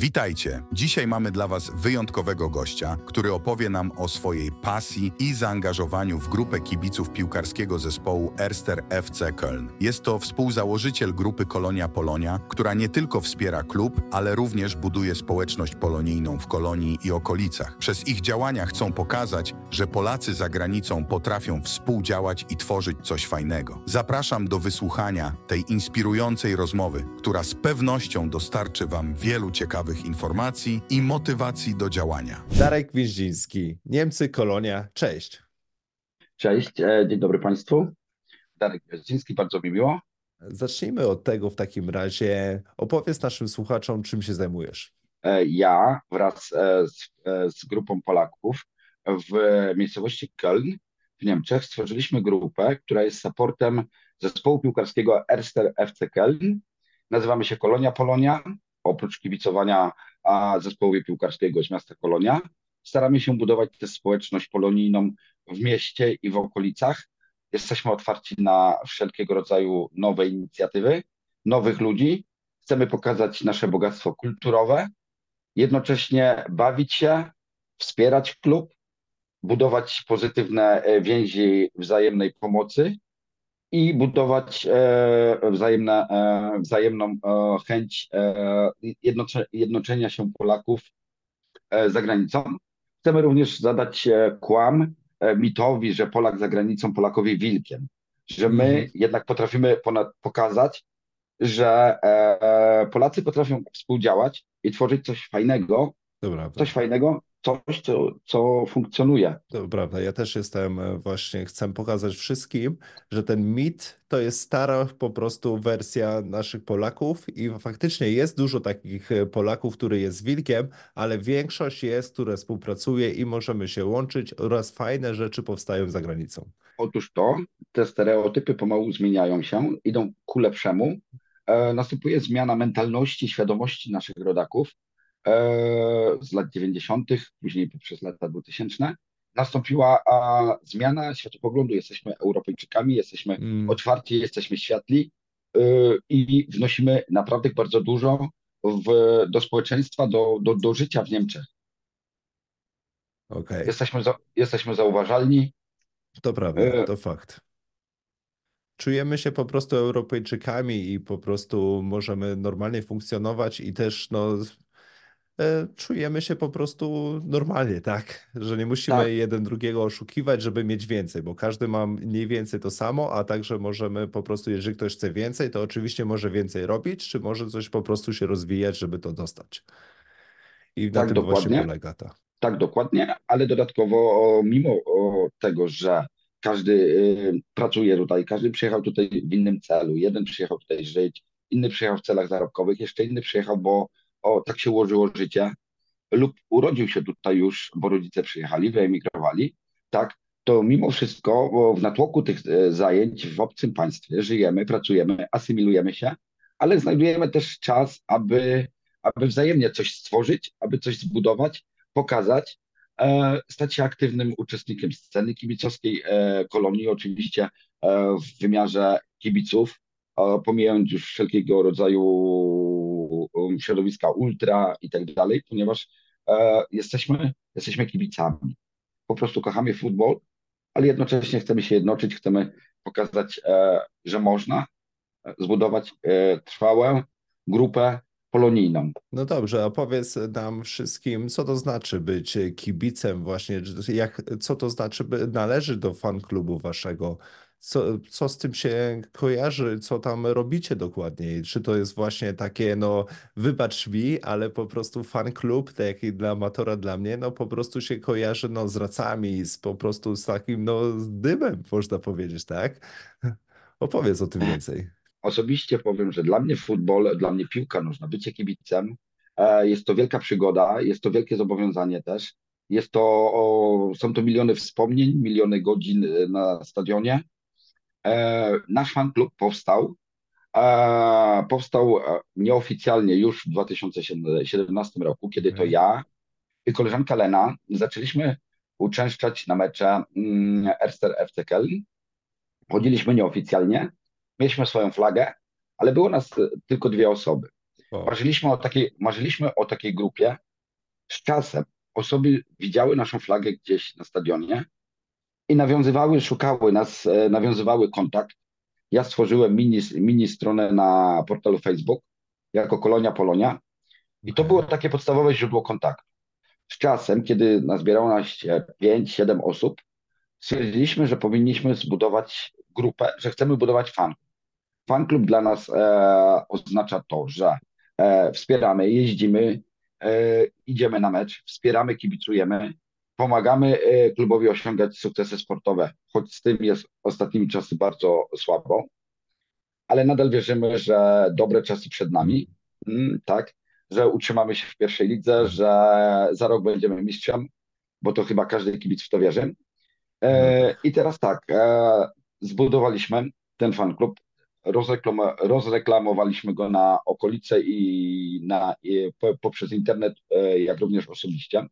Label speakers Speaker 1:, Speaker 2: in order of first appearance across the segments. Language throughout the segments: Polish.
Speaker 1: Witajcie! Dzisiaj mamy dla Was wyjątkowego gościa, który opowie nam o swojej pasji i zaangażowaniu w grupę kibiców piłkarskiego zespołu Erster FC Köln. Jest to współzałożyciel grupy Kolonia Polonia, która nie tylko wspiera klub, ale również buduje społeczność polonijną w Kolonii i okolicach. Przez ich działania chcą pokazać, że Polacy za granicą potrafią współdziałać i tworzyć coś fajnego. Zapraszam do wysłuchania tej inspirującej rozmowy, która z pewnością dostarczy Wam wielu ciekawych informacji i motywacji do działania.
Speaker 2: Darek Wieździński, Niemcy, Kolonia, cześć.
Speaker 3: Cześć, e, dzień dobry Państwu. Darek Wieździński, bardzo mi miło.
Speaker 2: Zacznijmy od tego w takim razie. Opowiedz naszym słuchaczom, czym się zajmujesz.
Speaker 3: E, ja wraz e, z, z grupą Polaków w miejscowości Köln w Niemczech stworzyliśmy grupę, która jest supportem zespołu piłkarskiego Erster FC Köln. Nazywamy się Kolonia Polonia oprócz kibicowania zespołowi piłkarskiego z miasta Kolonia, staramy się budować tę społeczność polonijną w mieście i w okolicach. Jesteśmy otwarci na wszelkiego rodzaju nowe inicjatywy, nowych ludzi. Chcemy pokazać nasze bogactwo kulturowe, jednocześnie bawić się, wspierać klub, budować pozytywne e, więzi wzajemnej pomocy i budować e, wzajemne, e, wzajemną e, chęć jednocze, jednoczenia się Polaków za granicą. Chcemy również zadać kłam mitowi, że Polak za granicą Polakowi wilkiem, że my mhm. jednak potrafimy ponad pokazać, że Polacy potrafią współdziałać i tworzyć coś fajnego, Dobra, coś fajnego, coś, co, co funkcjonuje.
Speaker 2: To prawda, ja też jestem e, właśnie, chcę pokazać wszystkim, że ten mit to jest stara po prostu wersja naszych Polaków i faktycznie jest dużo takich e, Polaków, który jest wilkiem, ale większość jest, które współpracuje i możemy się łączyć oraz fajne rzeczy powstają za granicą.
Speaker 3: Otóż to, te stereotypy pomału zmieniają się, idą ku lepszemu. E, następuje zmiana mentalności, świadomości naszych rodaków z lat 90., później poprzez lata 2000, nastąpiła zmiana światopoglądu. Jesteśmy Europejczykami, jesteśmy mm. otwarci, jesteśmy światli e, i wnosimy naprawdę bardzo dużo w, do społeczeństwa, do, do, do życia w Niemczech. Okay. Jesteśmy, za, jesteśmy zauważalni.
Speaker 2: To prawda, e, to fakt. Czujemy się po prostu Europejczykami i po prostu możemy normalnie funkcjonować i też no, E, czujemy się po prostu normalnie, tak? Że nie musimy tak. jeden drugiego oszukiwać, żeby mieć więcej, bo każdy ma mniej więcej to samo, a także możemy po prostu, jeżeli ktoś chce więcej, to oczywiście może więcej robić, czy może coś po prostu się rozwijać, żeby to dostać. I na tak, tym dokładnie. właśnie polega ta.
Speaker 3: Tak, dokładnie, ale dodatkowo mimo tego, że każdy y, pracuje tutaj, każdy przyjechał tutaj w innym celu, jeden przyjechał tutaj żyć, inny przyjechał w celach zarobkowych, jeszcze inny przyjechał, bo o, tak się ułożyło życie, lub urodził się tutaj już, bo rodzice przyjechali, wyemigrowali, tak, to mimo wszystko bo w natłoku tych e, zajęć w obcym państwie żyjemy, pracujemy, asymilujemy się, ale znajdujemy też czas, aby, aby wzajemnie coś stworzyć, aby coś zbudować, pokazać, e, stać się aktywnym uczestnikiem sceny kibicowskiej e, kolonii, oczywiście e, w wymiarze kibiców, pomijając już wszelkiego rodzaju środowiska ultra i tak dalej, ponieważ e, jesteśmy, jesteśmy kibicami. Po prostu kochamy futbol, ale jednocześnie chcemy się jednoczyć, chcemy pokazać, e, że można e, zbudować trwałą grupę polonijną.
Speaker 2: No dobrze, a powiedz nam wszystkim, co to znaczy być kibicem właśnie, jak, co to znaczy, by należy do fan klubu waszego, co, co z tym się kojarzy, co tam robicie dokładniej? Czy to jest właśnie takie, no, wybacz mi, ale po prostu fan klub, tak jak i dla amatora, dla mnie, no, po prostu się kojarzy, no, z racami, z po prostu z takim, no, z dymem, można powiedzieć, tak? Opowiedz o tym więcej.
Speaker 3: Osobiście powiem, że dla mnie futbol, dla mnie piłka nożna, bycie kibicem, e, jest to wielka przygoda, jest to wielkie zobowiązanie też. Jest to, są to miliony wspomnień, miliony godzin e, na stadionie nasz fan klub powstał. E, powstał e, nieoficjalnie już w 2017 roku, kiedy to mhm. ja i koleżanka Lena zaczęliśmy uczęszczać na mecze mm, Erster FC Köln. Chodziliśmy nieoficjalnie, mieliśmy swoją flagę, ale było nas tylko dwie osoby. Marzyliśmy o takiej, marzyliśmy o takiej grupie. Z czasem osoby widziały naszą flagę gdzieś na stadionie i nawiązywały, szukały nas, e, nawiązywały kontakt. Ja stworzyłem mini, mini stronę na portalu Facebook jako Kolonia Polonia i to było takie podstawowe źródło kontaktu. Z czasem, kiedy nazbierało nas 5-7 osób, stwierdziliśmy, że powinniśmy zbudować grupę, że chcemy budować fan. Fan klub dla nas e, oznacza to, że e, wspieramy, jeździmy, e, idziemy na mecz, wspieramy, kibicujemy, pomagamy e, klubowi osiągać sukcesy sportowe, choć z tym jest ostatnimi czasy bardzo słabo, ale nadal wierzymy, że dobre czasy przed nami, mm, tak, że utrzymamy się w pierwszej lidze, że za rok będziemy mistrzem, bo to chyba każdy kibic w to wierzy. E. I teraz tak, e, zbudowaliśmy ten fan klub, rozreklamowaliśmy go na okolice i, na, poprzez internet, jak również osobiście.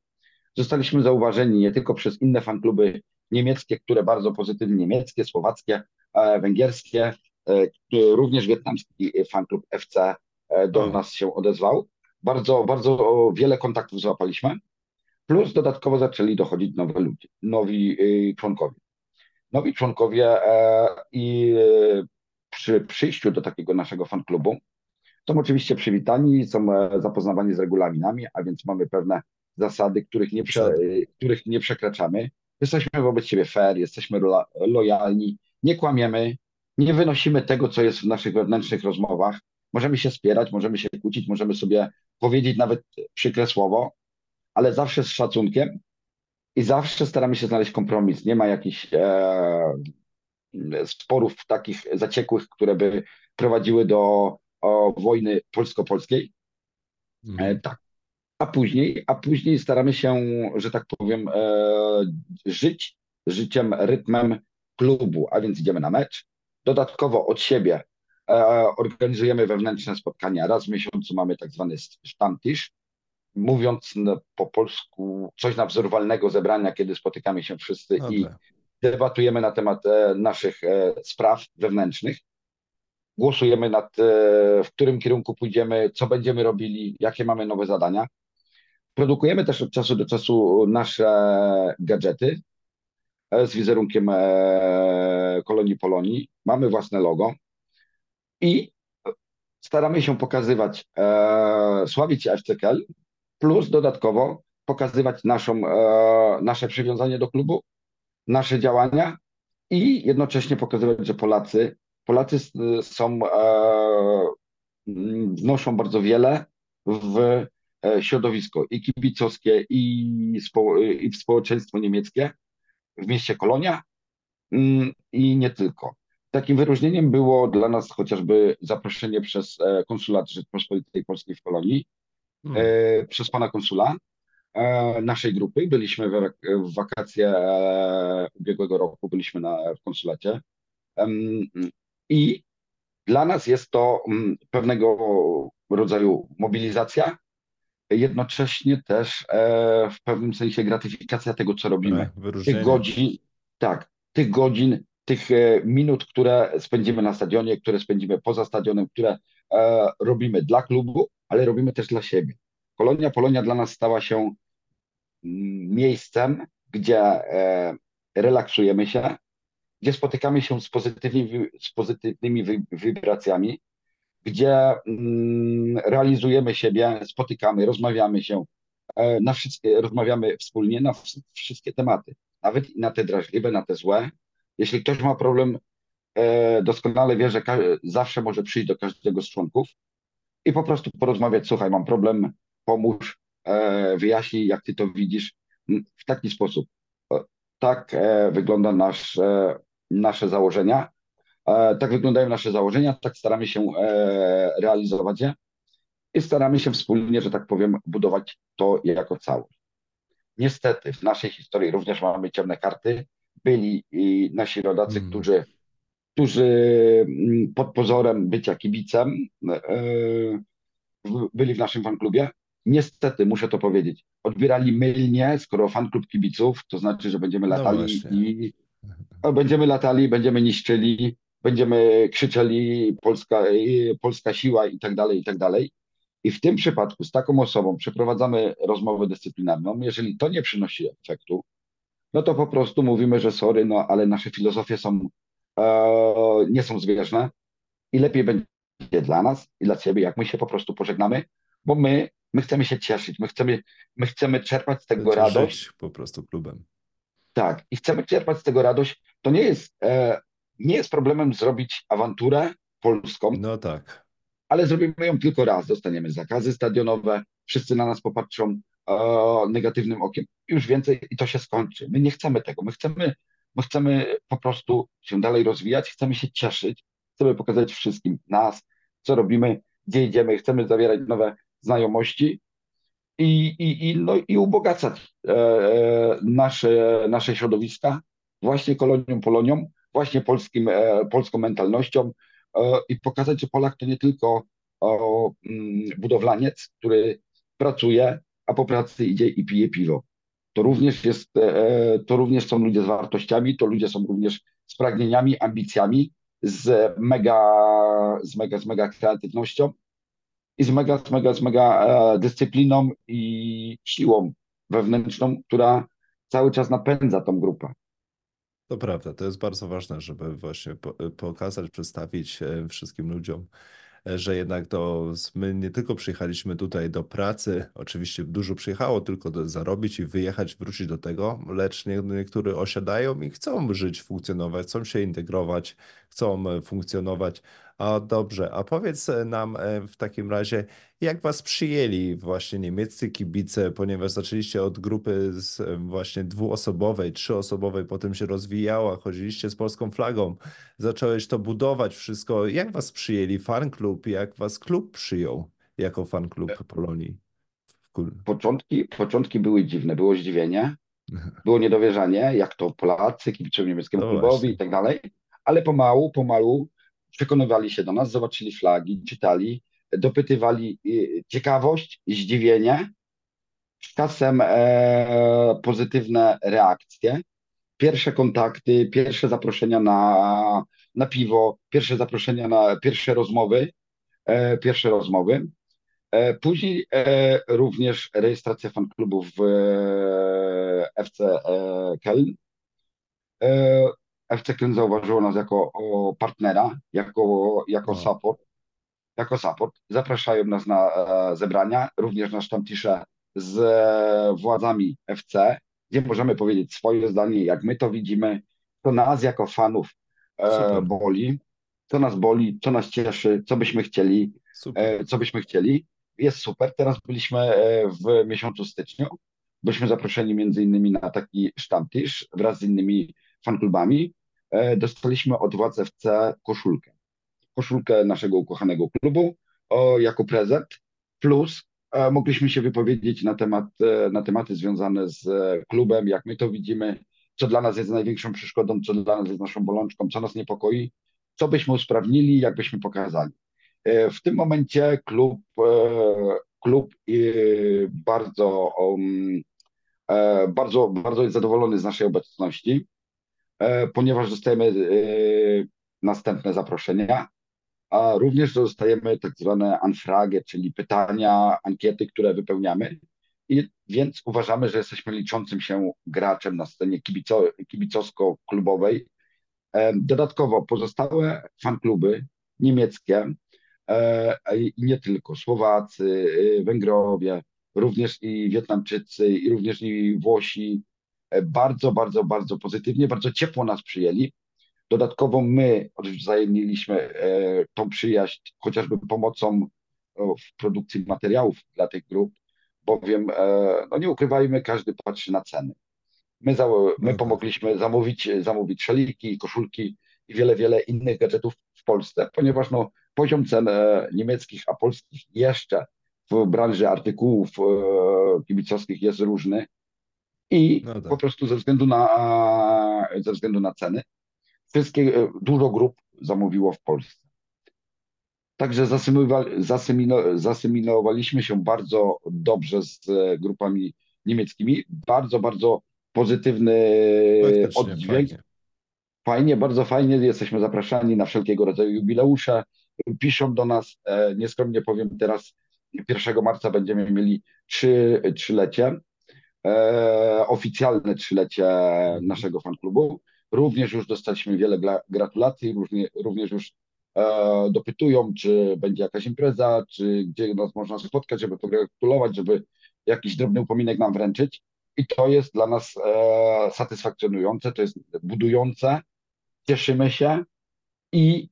Speaker 3: Zostaliśmy zauważeni nie tylko przez inne fankluby niemieckie, które bardzo pozytywnie, niemieckie, słowackie, e, węgierskie, e, również wietnamski fanklub FC e, do nas się odezwał. Bardzo, bardzo wiele kontaktów złapaliśmy, plus dodatkowo zaczęli dochodzić nowe ludzie, nowi członkowie. Nowi członkowie i przy przyjściu do takiego naszego fanklubu są oczywiście przywitani, są zapoznawani z regulaminami, a więc mamy pewne zasady, których nie, prze, których nie przekraczamy. Jesteśmy wobec siebie fair, jesteśmy lojalni, nie kłamiemy, nie wynosimy tego, co jest w naszych wewnętrznych rozmowach. Możemy się spierać, możemy się kłócić, możemy sobie powiedzieć nawet przykre słowo, ale zawsze z szacunkiem i zawsze staramy się znaleźć kompromis. Nie ma jakichś e, sporów takich zaciekłych, które by prowadziły do o, wojny polsko-polskiej. Mm. E, tak, a później, a później staramy się, że tak powiem, e, żyć życiem, rytmem klubu, a więc idziemy na mecz. Dodatkowo od siebie e, organizujemy wewnętrzne spotkania. Raz w miesiącu mamy tak zwany sztamtisz, mówiąc po polsku coś na wzór walnego zebrania, kiedy spotykamy się wszyscy okay. i debatujemy na temat e, naszych spraw wewnętrznych. Głosujemy nad, w którym kierunku pójdziemy, co będziemy robili, jakie mamy nowe zadania. Produkujemy też od czasu do czasu nasze gadżety e, z wizerunkiem e, kolonii Polonii. Mamy własne logo i staramy się pokazywać, e, sławić FCKL, plus dodatkowo pokazywać naszą, nasze przywiązanie do klubu, nasze działania i jednocześnie pokazywać, że Polacy, Polacy są, wnoszą bardzo wiele w środowisko i kibicowskie, i, spo, i społeczeństwo niemieckie w mieście Kolonia mm, i nie tylko. Takim wyróżnieniem było dla nas chociażby zaproszenie przez e, konsulat Rzeczpospolitej Polskiej w Kolonii, hmm. E, przez pana konsula naszej grupy. Byliśmy w, w wakacje ubiegłego roku, byliśmy na, w konsulacie i dla nas jest to mm, pewnego rodzaju mobilizacja, jednocześnie też e, w pewnym sensie gratyfikacja tego, co robimy. Tak, tych godzin, tak, tych godzin, tych e, minut, które spędzimy na stadionie, które spędzimy poza stadionem, które e, robimy dla klubu, ale robimy też dla siebie. Kolonia Polonia dla nas stała się mm, miejscem, gdzie e, relaksujemy się, gdzie spotykamy się z pozytywnymi, z pozytywnymi wibracjami, gdzie mm, realizujemy siebie, spotykamy, rozmawiamy się, e, na wszystkie, rozmawiamy wspólnie na wszystkie tematy, nawet na te drażliwe, na te złe. Jeśli ktoś ma problem, e, doskonale wie, że zawsze może przyjść do każdego z członków i po prostu porozmawiać, słuchaj, mam problem, pomóż, e, wyjaśnij, jak ty to widzisz, w taki sposób. Tak wygląda nasz, nasze założenia tak wyglądają nasze założenia, tak staramy się e, realizować je i staramy się wspólnie, że tak powiem, budować to jako całość. Niestety w naszej historii również mamy ciemne karty. Byli nasi rodacy, mm. którzy, którzy mm, pod pozorem bycia kibicem e, byli w naszym fanklubie. Niestety, muszę to powiedzieć, odbierali mylnie, skoro fanklub kibiców, to znaczy, że będziemy no latali no i będziemy latali, będziemy niszczyli, będziemy krzyczeli Polska, Polska siła i tak dalej, i tak dalej. I w tym przypadku z taką osobą przeprowadzamy rozmowę dyscyplinarną. Jeżeli to nie przynosi efektu, no to po prostu mówimy, że sorry, no ale nasze filozofie są, e, nie są zbieżne i lepiej będzie dla nas i dla ciebie, jak my się po prostu pożegnamy, bo my, my chcemy się cieszyć, my chcemy, my chcemy czerpać z tego radość.
Speaker 2: po prostu klubem.
Speaker 3: Tak, i chcemy czerpać z tego radość. To nie jest, e, nie jest problemem zrobić awanturę polską.
Speaker 2: No tak.
Speaker 3: Ale zrobimy ją tylko raz. Dostaniemy zakazy stadionowe, wszyscy na nas popatrzą e, negatywnym okiem. Już więcej i to się skończy. My nie chcemy tego. My chcemy, my chcemy po prostu się dalej rozwijać, chcemy się cieszyć, chcemy pokazać wszystkim nas, co robimy, gdzie idziemy, chcemy zawierać nowe znajomości i, i, i, no, i ubogacać e, e, nasze, nasze środowiska właśnie kolonią Polonią, właśnie polskim, e, polską mentalnością i pokazać, że Polak to nie tylko mm, budowlaniec, który pracuje, a po pracy idzie i pije piwo. To również, jest, to również są ludzie z wartościami, to ludzie są również z pragnieniami, ambicjami, z mega, z mega, z mega kreatywnością i z mega, z mega, z mega e, dyscypliną i siłą wewnętrzną, która cały czas napędza tą grupę.
Speaker 2: To prawda, to jest bardzo ważne, żeby właśnie pokazać, przedstawić e, wszystkim ludziom, e, że jednak to my nie tylko przyjechaliśmy tutaj do pracy, oczywiście dużo przyjechało tylko zarobić i wyjechać, wrócić do tego, lecz niektórzy osiadają i chcą żyć, funkcjonować, chcą się integrować, chcą funkcjonować a dobrze, a powiedz e, nam e, w takim razie, jak was przyjęli właśnie niemieccy kibice, ponieważ zaczęliście od grupy z e, właśnie dwuosobowej, trzyosobowej, potem się rozwijała, chodziliście z polską flagą, zacząłeś to budować wszystko. Jak was przyjęli fan klub, jak was klub przyjął jako fan klub Polonii?
Speaker 3: Początki, początki były dziwne, było zdziwienie, było niedowierzanie, jak to Polacy kibicują niemieckiemu no klubowi i tak dalej, ale pomału, pomału przekonywali się do nas, zobaczyli flagi, czytali, dopytywali y, ciekawość, zdziwienie, czasem e, pozytywne reakcje, pierwsze kontakty, pierwsze zaproszenia na, na piwo, pierwsze zaproszenia na pierwsze rozmowy, e, pierwsze rozmowy. E, później e, również rejestracja fanklubów w e, FC e, Köln. FC Köln zauważyło nas jako partnera, jako, jako no. support, jako support. Zapraszają nas na e, zebrania, również na sztamtisze z e, władzami FC, gdzie możemy powiedzieć swoje zdanie, jak my to widzimy, to nas jako fanów e, boli, co nas boli, co nas cieszy, co byśmy chcieli, e, co byśmy chcieli. Jest super. Teraz byliśmy e, w miesiącu styczniu. Byliśmy zaproszeni między innymi na taki sztamtisz wraz z innymi fanklubami. E, dostaliśmy od władz FC koszulkę. Koszulkę naszego ukochanego klubu o, jako prezent, plus e, mogliśmy się wypowiedzieć na, temat, e, na tematy związane z klubem, jak my to widzimy, co dla nas jest największą przeszkodą, co dla nas jest naszą bolączką, co nas niepokoi, co byśmy usprawnili, jak byśmy pokazali. W tym momencie klub, klub bardzo, um, bardzo, bardzo jest zadowolony z naszej obecności. E, ponieważ dostajemy e, następne zaproszenia, a również dostajemy tak zwane anfrage, czyli pytania, ankiety, które wypełniamy. I więc uważamy, że jesteśmy liczącym się graczem na scenie kibico, kibicowsko-klubowej. E, dodatkowo pozostałe fankluby niemieckie i nie tylko, Słowacy, Węgrowie, również i Wietnamczycy, i również i Włosi, bardzo, bardzo, bardzo pozytywnie, bardzo ciepło nas przyjęli. Dodatkowo my odwzajemniliśmy e, tą przyjaźń chociażby pomocą w produkcji materiałów dla tych grup, bowiem, e, no nie ukrywajmy, każdy patrzy na ceny. My, za, my no pomogliśmy zamówić, zamówić szaliki, koszulki i wiele, wiele innych gadżetów w Polsce, ponieważ no, poziom cen niemieckich, a polskich jeszcze w branży artykułów kibicowskich jest różny i no tak. po prostu ze względu na, ze względu na ceny wszystkie, e, dużo grup zamówiło w Polsce. Także zasymilowaliśmy się bardzo dobrze z e, grupami niemieckimi. Bardzo, bardzo pozytywny oddźwięk. Fajnie. fajnie, bardzo fajnie. Jesteśmy zapraszani na wszelkiego rodzaju jubileusze. Piszą do nas, e, nieskromnie powiem teraz, 1 marca będziemy mieli trzy, trzylecie, e, oficjalne trzylecie naszego fanklubu. Również już dostaliśmy wiele gratulacji, również, również już e, dopytują, czy będzie jakaś impreza, czy gdzie nas można spotkać, żeby pogratulować, żeby jakiś drobny upominek nam wręczyć. I to jest dla nas e, satysfakcjonujące, to jest budujące, cieszymy się i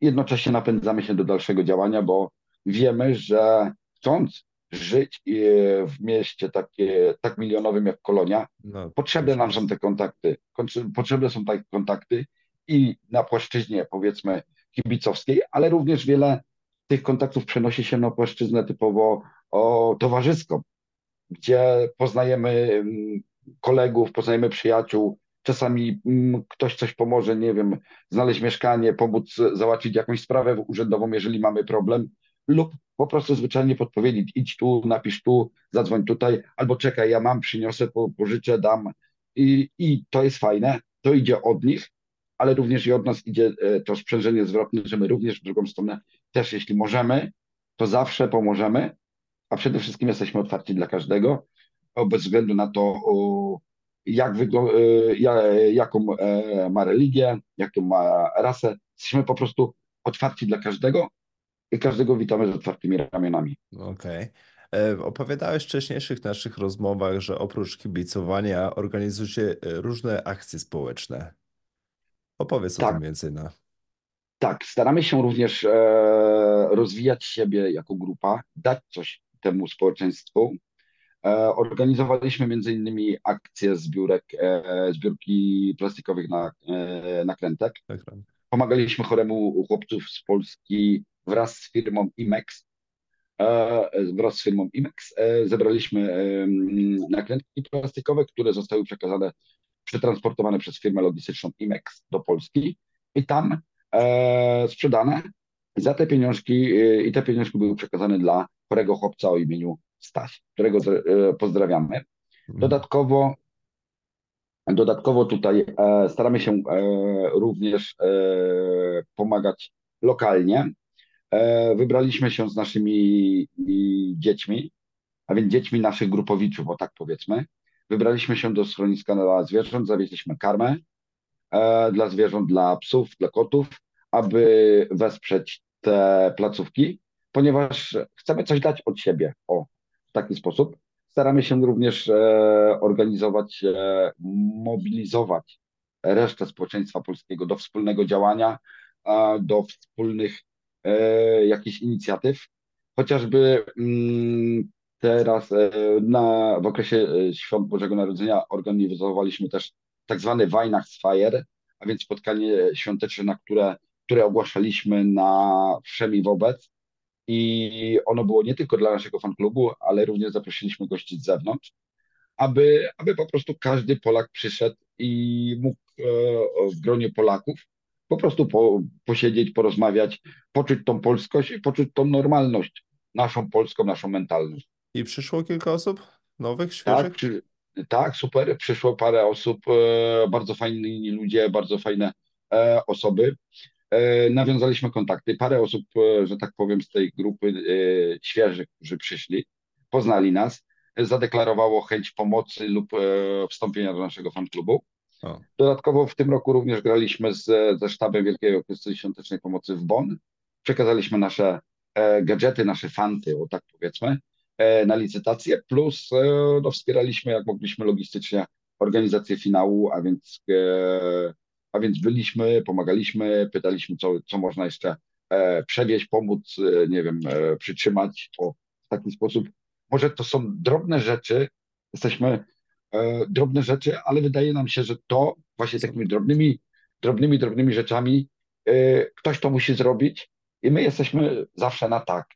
Speaker 3: jednocześnie napędzamy się do dalszego działania, bo wiemy, że chcąc żyć e, w mieście takie, tak milionowym jak Kolonia, no, potrzebne nam są te kontakty. Potrzebne są takie kontakty i na płaszczyźnie powiedzmy kibicowskiej, ale również wiele tych kontaktów przenosi się na płaszczyznę typowo o towarzyską, gdzie poznajemy mm, kolegów, poznajemy przyjaciół, czasami mm, ktoś coś pomoże, nie wiem, znaleźć mieszkanie, pomóc załatwić jakąś sprawę urzędową, jeżeli mamy problem, lub po prostu zwyczajnie podpowiedzieć, idź tu, napisz tu, zadzwoń tutaj, albo czekaj, ja mam, przyniosę, pożyczę, dam. I, I to jest fajne, to idzie od nich, ale również i od nas idzie e, to sprzężenie zwrotne, że my również w drugą stronę też, jeśli możemy, to zawsze pomożemy, a przede wszystkim jesteśmy otwarci dla każdego, bez względu na to, jak e, jaką e, ma religię, jaką ma rasę. Jesteśmy po prostu otwarci dla każdego i każdego witamy z otwartymi ramionami.
Speaker 2: Okej. Okay. Opowiadałeś w wcześniejszych naszych rozmowach, że oprócz kibicowania organizujecie różne akcje społeczne. Opowiedz tak. o tym więcej. No.
Speaker 3: Tak, staramy się również e, rozwijać siebie jako grupa, dać coś temu społeczeństwu. E, organizowaliśmy między innymi akcję zbiórek, e, zbiórki plastikowych na, e, nakrętek. Pomagaliśmy choremu chłopców z Polski wraz z firmą IMEX. E, wraz z firmą IMEX e, zebraliśmy nakrętki plastikowe, które zostały przekazane przetransportowane przez firmę logistyczną IMEX do Polski i tam e, sprzedane za te pieniążki e, i te pieniążki były przekazane dla chorego chłopca o imieniu Staś, którego e, pozdrawiamy. Mhm. Dodatkowo Dodatkowo tutaj e, staramy się e, również e, pomagać lokalnie. E, wybraliśmy się z naszymi dziećmi, a więc dziećmi naszych grupowiczów, o tak powiedzmy, Wybraliśmy się do schroniska dla zwierząt, zawieźliśmy karmę e, dla zwierząt, dla psów, dla kotów, aby wesprzeć te placówki, ponieważ chcemy coś dać od siebie. O, w taki sposób. Staramy się również e, organizować, e, mobilizować resztę społeczeństwa polskiego do wspólnego działania, do wspólnych e, jakichś inicjatyw. Chociażby mm, Teraz e, na, w okresie e, Świąt Bożego Narodzenia organizowaliśmy też tak zwany Weihnachtsfeier, a więc spotkanie świąteczne, na które, które ogłaszaliśmy na wszemi wobec. I ono było nie tylko dla naszego fanklubu, ale również zaprosiliśmy gości z zewnątrz, aby, aby po prostu każdy Polak przyszedł i mógł e, w gronie Polaków po prostu po, posiedzieć, porozmawiać, poczuć tą polskość i poczuć tą normalność, naszą polską, naszą mentalność.
Speaker 2: I przyszło kilka osób nowych, świeżych?
Speaker 3: Tak, przy, tak, super. Przyszło parę osób, e, bardzo fajni ludzie, bardzo fajne e, osoby. E, nawiązaliśmy kontakty. Parę osób, e, że tak powiem, z tej grupy e, świeżych, którzy przyszli, poznali nas, zadeklarowało chęć pomocy lub e, wstąpienia do naszego fanklubu. O. Dodatkowo w tym roku również graliśmy z, ze sztabem Wielkiego Orkiestry Świątecznej Pomocy w Bonn. Przekazaliśmy nasze gadżety, nasze fanty, o tak powiedzmy, E, na licytację, plus e, no, wspieraliśmy jak mogliśmy logistycznie organizację finału, a więc, e, a więc byliśmy, pomagaliśmy, pytaliśmy, co, co można jeszcze przewieźć, pomóc, nie wiem, przytrzymać o, w taki sposób. Może to są drobne rzeczy, jesteśmy drobne rzeczy, ale wydaje nam się, że to właśnie takimi drobnymi, drobnymi, drobnymi rzeczami ktoś to musi zrobić i my jesteśmy zawsze na tak.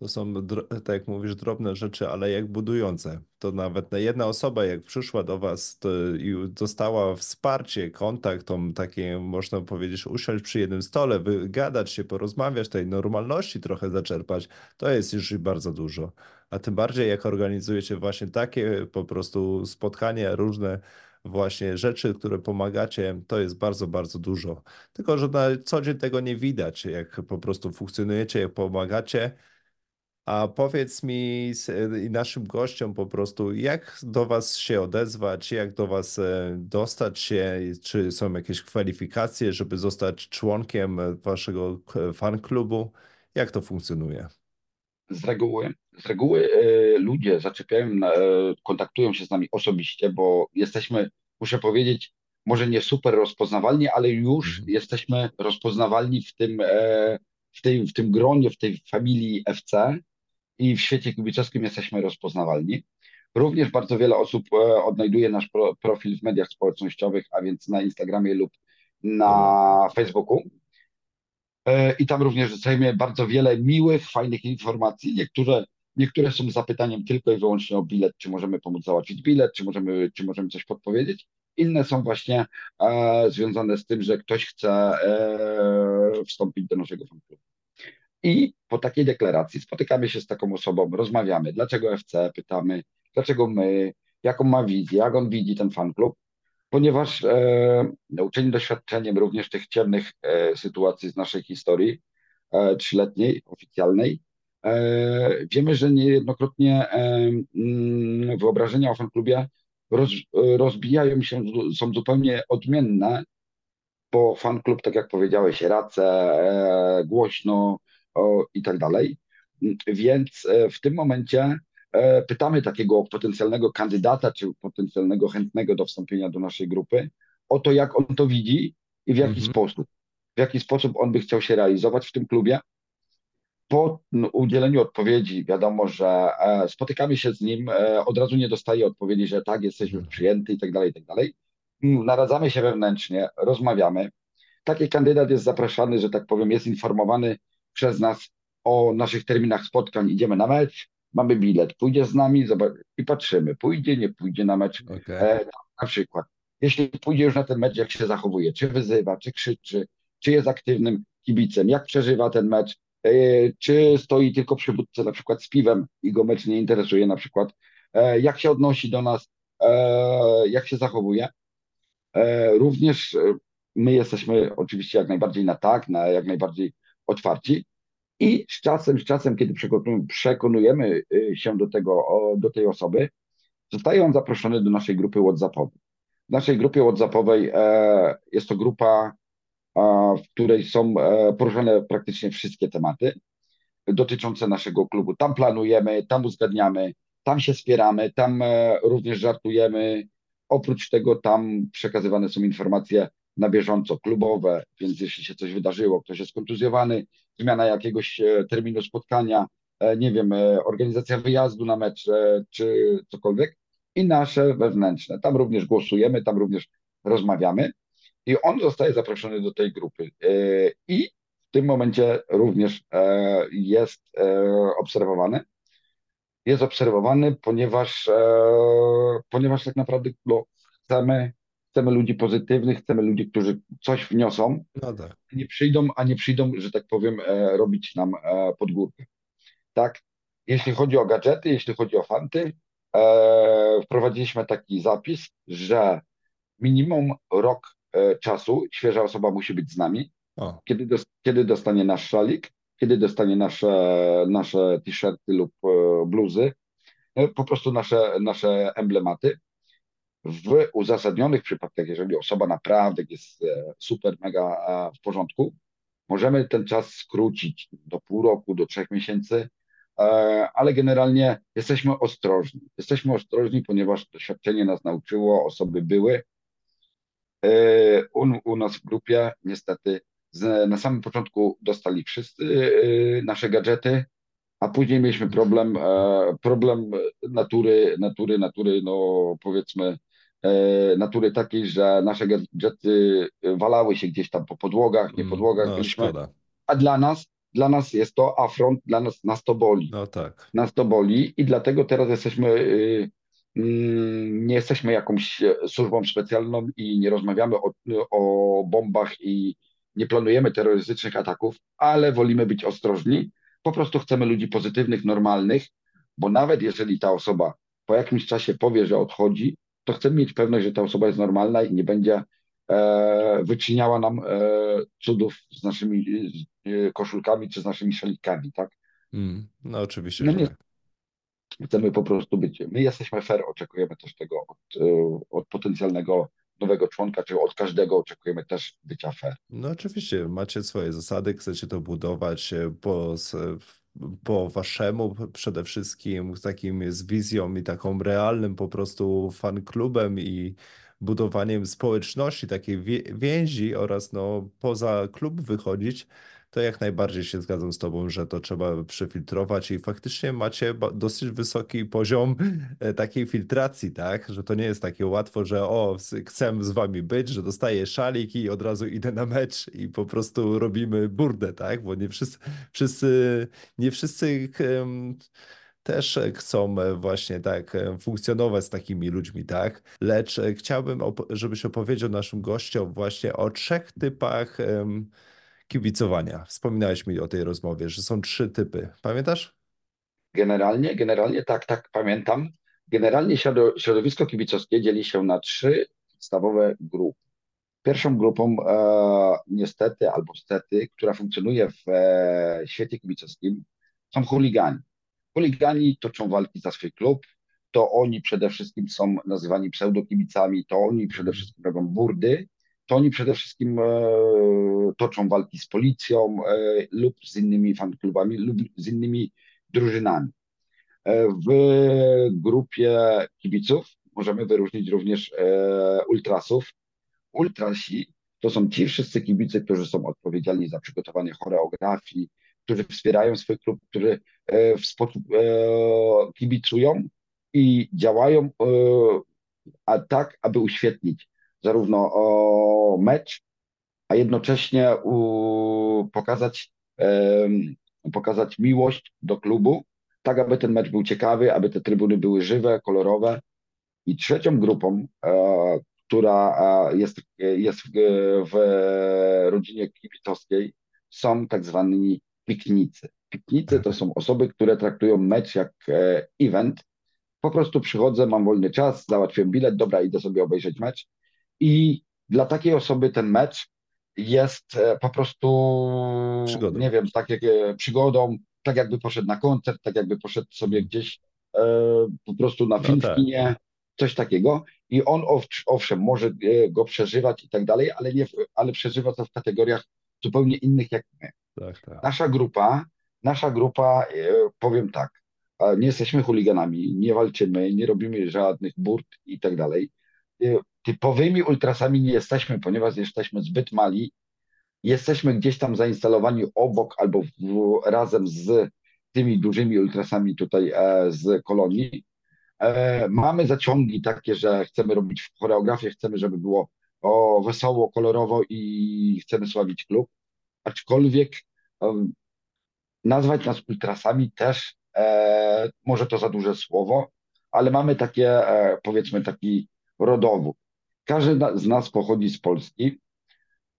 Speaker 2: To są, tak jak mówisz, drobne rzeczy, ale jak budujące. To nawet jedna osoba, jak przyszła do Was i dostała wsparcie, kontakt, tą takie, można powiedzieć, usiąść przy jednym stole, wygadać się, porozmawiać, tej normalności trochę zaczerpać, to jest już bardzo dużo. A tym bardziej, jak organizujecie właśnie takie po prostu spotkania, różne właśnie rzeczy, które pomagacie, to jest bardzo, bardzo dużo. Tylko, że na co dzień tego nie widać, jak po prostu funkcjonujecie, jak pomagacie A powiedz mi i naszym gościom po prostu, jak do Was się odezwać, jak do Was e, dostać się, czy są jakieś kwalifikacje, żeby zostać członkiem e, Waszego fanklubu? Jak to funkcjonuje?
Speaker 3: Z reguły, z reguły ludzie zaczepiają, kontaktują się z nami osobiście, bo jesteśmy, muszę powiedzieć, może nie super rozpoznawalni, ale już mhm. jesteśmy rozpoznawalni w tym, w, tej, w tym gronie, w tej familii FC i w świecie kibicowskim jesteśmy rozpoznawalni. Również bardzo wiele osób e, odnajduje nasz profil w mediach społecznościowych, a więc na Instagramie lub na Facebooku. E, I tam również dostajemy bardzo wiele miłych, fajnych informacji. Niektóre, niektóre są zapytaniem tylko i wyłącznie o bilet, czy możemy pomóc załatwić bilet, czy możemy, czy możemy coś podpowiedzieć. Inne są właśnie e, związane z tym, że ktoś chce e, wstąpić do naszego fanklubu. I po takiej deklaracji spotykamy się z taką osobą, rozmawiamy, dlaczego FC, pytamy, dlaczego my, jaką ma wizję, jak on widzi ten fan klub, ponieważ e, nauczeni doświadczeniem również tych ciemnych e, sytuacji z naszej historii e, trzyletniej, oficjalnej, e, wiemy, że niejednokrotnie e, mm, wyobrażenia o fanklubie roz, rozbijają się, są zupełnie odmienne, bo fanklub, tak jak powiedziałeś, race, e, głośno, o, i tak dalej. Więc e, w tym momencie e, pytamy takiego potencjalnego kandydata, czy potencjalnego chętnego do wstąpienia do naszej grupy o to, jak on to widzi i w jaki mhm. sposób. W jaki sposób on by chciał się realizować w tym klubie. Po udzieleniu odpowiedzi wiadomo, że e, spotykamy się z nim, od razu nie dostaje odpowiedzi, że tak, jesteśmy mhm. przyjęty i tak dalej, i tak dalej. Naradzamy się wewnętrznie, rozmawiamy. Taki kandydat jest zapraszany, że tak powiem, jest informowany przez nas o naszych terminach spotkań. Idziemy na mecz, mamy bilet, pójdzie z nami i patrzymy, pójdzie, nie pójdzie na mecz. Okay. E, na przykład, jeśli pójdzie już na ten mecz, jak się zachowuje, czy wyzywa, czy krzyczy, czy jest aktywnym kibicem, jak przeżywa ten mecz, e, czy stoi tylko przy budce na przykład z piwem i go mecz nie interesuje na przykład, e, jak się odnosi do nas, e, jak się zachowuje. E, również e, my jesteśmy oczywiście jak najbardziej na tak, na jak najbardziej otwarci i z czasem, z czasem, kiedy przekonujemy y, się do tego, do tej osoby, zostaje on zaproszony do naszej grupy WhatsAppowej. W naszej grupie WhatsAppowej e, jest to grupa, w której są e, poruszane praktycznie wszystkie tematy dotyczące naszego klubu. Tam planujemy, tam uzgadniamy, tam się wspieramy, tam e, również żartujemy. Oprócz tego tam przekazywane są informacje na bieżąco klubowe, więc jeśli się coś wydarzyło, ktoś jest kontuzjowany, zmiana jakiegoś e, terminu spotkania, e, nie wiem, e, organizacja wyjazdu na mecz czy cokolwiek i nasze wewnętrzne. Tam również głosujemy, tam również rozmawiamy i on zostaje zaproszony do tej grupy. I w tym momencie również jest obserwowany. Jest obserwowany, ponieważ, ponieważ tak naprawdę chcemy chcemy ludzi pozytywnych, chcemy ludzi, którzy coś wniosą, no tak. nie przyjdą, a nie przyjdą, że tak powiem, e, robić nam e, podgórkę. Tak? Jeśli chodzi o gadżety, jeśli chodzi o fanty, e, wprowadziliśmy taki zapis, że minimum rok czasu świeża osoba musi być z nami, kiedy, dos kiedy dostanie nasz szalik, kiedy dostanie nasze, nasze t-shirty lub bluzy, po prostu nasze, nasze emblematy w uzasadnionych przypadkach, jeżeli osoba naprawdę jest e, super, mega e, w porządku, możemy ten czas skrócić do pół roku, do trzech miesięcy, e, ale generalnie jesteśmy ostrożni. Jesteśmy ostrożni, ponieważ doświadczenie nas nauczyło, osoby były u, u nas w grupie, niestety na samym początku dostali wszyscy nasze gadżety, a później mieliśmy problem, problem natury, natury, natury, no powiedzmy E, natury takiej, że nasze gadżety walały się gdzieś tam po podłogach, nie mm, podłogach no, byliśmy. A dla nas, dla nas jest to afront, dla nas, nas to boli.
Speaker 2: No tak.
Speaker 3: Nas to boli i dlatego teraz jesteśmy, y, mm, nie jesteśmy jakąś służbą specjalną i nie rozmawiamy o, o bombach i nie planujemy terrorystycznych ataków, ale wolimy być ostrożni. Po prostu chcemy ludzi pozytywnych, normalnych, bo nawet jeżeli ta osoba po jakimś czasie powie, że odchodzi, to chcemy mieć pewność, że ta osoba jest normalna i nie będzie e, wyczyniała nam e, cudów z naszymi e, koszulkami czy z naszymi szalikami, tak?
Speaker 2: Mm, no oczywiście, no nie, tak.
Speaker 3: Chcemy po prostu być, my jesteśmy fair, oczekujemy też tego od, e, od potencjalnego nowego członka, czy od każdego oczekujemy też bycia fair.
Speaker 2: No oczywiście, macie swoje zasady, chcecie to budować po, po waszemu przede wszystkim, takim z wizją i taką realnym po prostu fan klubem i budowaniem społeczności, takiej więzi oraz no poza klub wychodzić to jak najbardziej się zgadzam z Tobą, że to trzeba przefiltrować i faktycznie macie dosyć wysoki poziom e, takiej filtracji, tak? Że to nie jest takie łatwo, że o, chcę z Wami być, że dostaję szalik i od razu idę na mecz i po prostu robimy burdę, tak? Bo nie wszyscy, wszyscy nie wszyscy też chcą właśnie tak funkcjonować z takimi ludźmi, tak? Lecz chciałbym, żebyś opowiedział naszym gościom właśnie o trzech typach kibicowania. Wspominałeś mi o tej rozmowie, że są trzy typy. Pamiętasz?
Speaker 3: Generalnie, generalnie tak, tak, pamiętam. Generalnie środowisko kibicowskie dzieli się na trzy podstawowe grupy. Pierwszą grupą, e, niestety albo stety, która funkcjonuje w e, świecie kibicowskim, są chuligani. Chuligani toczą walki za swój klub, to oni przede wszystkim są nazywani pseudokibicami, to oni przede wszystkim robią burdy, to oni przede wszystkim e, toczą walki z policją e, lub z innymi fanklubami lub z innymi drużynami. E, w grupie kibiców możemy wyróżnić również ultrasów. Ultrasi to są ci wszyscy kibice, którzy są odpowiedzialni za przygotowanie choreografii, którzy wspierają swój klub, którzy w sposób kibicują i działają a tak, aby uświetnić zarówno mecz, a jednocześnie u, pokazać, pokazać miłość do klubu, tak aby ten mecz był ciekawy, aby te trybuny były żywe, kolorowe. I trzecią grupą, e, która e, jest, jest w, rodzinie kibicowskiej, są tak zwani piknicy. Piknicy to są osoby, które traktują mecz jak e, event. Po prostu przychodzę, mam wolny czas, załatwiam bilet, dobra, idę sobie obejrzeć mecz i dla takiej osoby ten mecz jest e, po prostu, przygodą. nie wiem, tak jak e, przygodą, tak jakby poszedł na koncert, tak jakby poszedł sobie gdzieś e, po prostu na no film no tak. kinie, coś takiego. I on owszem, może e, go przeżywać i tak dalej, ale, nie, ale przeżywa to w kategoriach zupełnie innych jak my. Tak, tak. Nasza grupa, nasza grupa, powiem tak, nie jesteśmy chuliganami, nie walczymy, nie robimy żadnych burt i tak dalej typowymi ultrasami nie jesteśmy, ponieważ jesteśmy zbyt mali. Jesteśmy gdzieś tam zainstalowani obok albo w, razem z tymi dużymi ultrasami tutaj e, z kolonii. E, mamy zaciągi takie, że chcemy robić choreografię, chcemy, żeby było o, wesoło, kolorowo i chcemy sławić klub. Aczkolwiek um, nazwać nas ultrasami też e, może to za duże słowo, ale mamy takie, e, powiedzmy, taki rodowód. Każdy z nas pochodzi z Polski.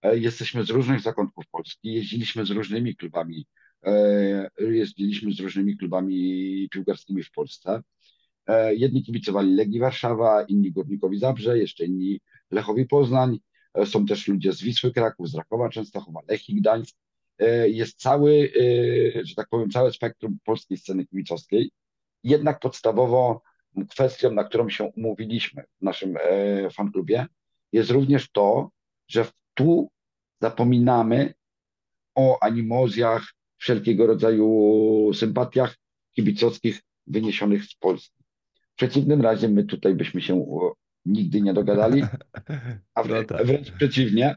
Speaker 3: E, jesteśmy z różnych zakątków Polski. Jeździliśmy z różnymi klubami. E, jeździliśmy z różnymi klubami piłkarskimi w Polsce. E, jedni kibicowali Legii Warszawa, inni Górnikowi Zabrze, jeszcze inni Lechowi Poznań. Są też ludzie z Wisły Kraków, z Rakowa Częstochowa, Lechii Gdańsk. Jest cały, że tak powiem, całe spektrum polskiej sceny kibicowskiej. Jednak podstawowo kwestią, na którą się umówiliśmy w naszym e, fanklubie, jest również to, że tu zapominamy o animozjach, wszelkiego rodzaju sympatiach kibicowskich wyniesionych z Polski. W przeciwnym razie my tutaj byśmy się nigdy nie dogadali, a wręcz, no tak. wręcz przeciwnie,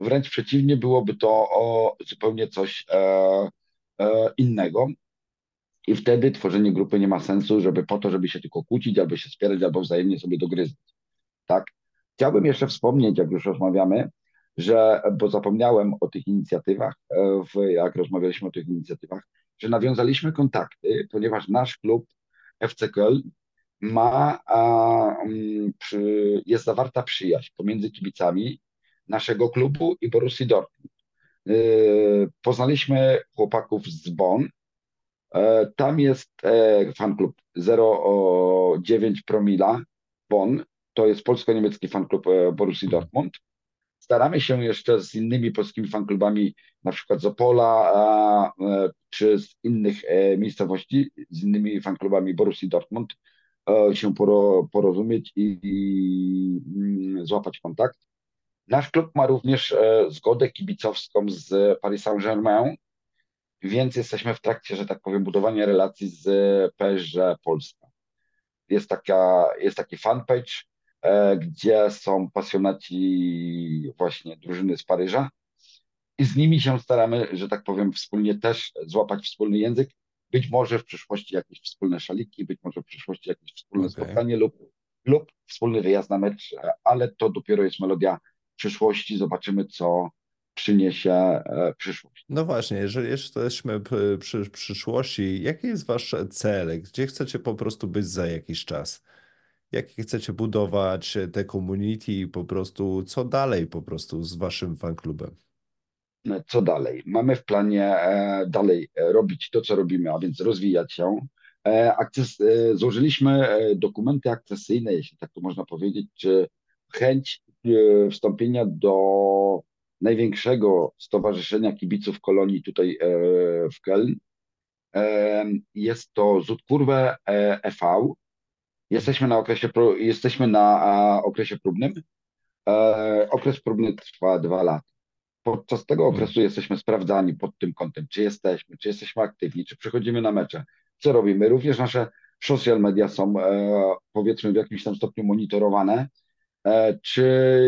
Speaker 3: wręcz przeciwnie byłoby to o zupełnie coś e, e, innego. I wtedy tworzenie grupy nie ma sensu, żeby po to, żeby się tylko kłócić, albo się spierać, albo wzajemnie sobie dogryzać. Tak? Chciałbym jeszcze wspomnieć, jak już rozmawiamy, że, bo zapomniałem o tych inicjatywach, e, w, jak rozmawialiśmy o tych inicjatywach, że nawiązaliśmy kontakty, ponieważ nasz klub FC Köln ma, a, mm, przy, jest zawarta przyjaźń pomiędzy kibicami naszego klubu i Borussii Dortmund. Yy, poznaliśmy chłopaków z Bonn, E, tam jest e, fanklub 09 Promila Bonn, to jest polsko-niemiecki fanklub e, Borussii Dortmund. Staramy się jeszcze z innymi polskimi fanklubami, na przykład z Opola, e, czy z innych miejscowości, z innymi fanklubami Borussii Dortmund, się porozumieć i, i mm, złapać kontakt. Nasz klub ma również zgodę kibicowską z Paris Saint-Germain, więc jesteśmy w trakcie, że tak powiem, budowania relacji z PSG Polska. Jest, taka, jest taki fanpage, e, gdzie są pasjonaci właśnie drużyny z Paryża i z nimi się staramy, że tak powiem, wspólnie też złapać wspólny język. Być może w przyszłości jakieś wspólne szaliki, być może w przyszłości jakieś wspólne okay. spotkanie lub, lub wspólny wyjazd na mecz, ale to dopiero jest melodia przyszłości. Zobaczymy, co, przyniesie e, przyszłość.
Speaker 2: No właśnie, jeżeli jesteśmy przy przyszłości, jaki jest wasz cel? Gdzie chcecie po prostu być za jakiś czas? Jakie chcecie budować te community po prostu, co dalej po prostu z waszym fanklubem?
Speaker 3: Co dalej? Mamy w planie e, dalej e, robić to, co robimy, a więc rozwijać się. Akces, złożyliśmy dokumenty akcesyjne, jeśli tak to można powiedzieć, czy chęć wstąpienia do największego stowarzyszenia kibiców kolonii tutaj e, w Köln. E, jest to Zutkurve e.V. E jesteśmy na okresie, jesteśmy na okresie próbnym. Okres próbny trwa dwa lata. Podczas tego hmm. okresu jesteśmy sprawdzani pod tym kątem, czy jesteśmy, czy jesteśmy aktywni, czy przychodzimy na mecze, co robimy. Również nasze social media są powiedzmy w jakimś tam stopniu monitorowane E, czy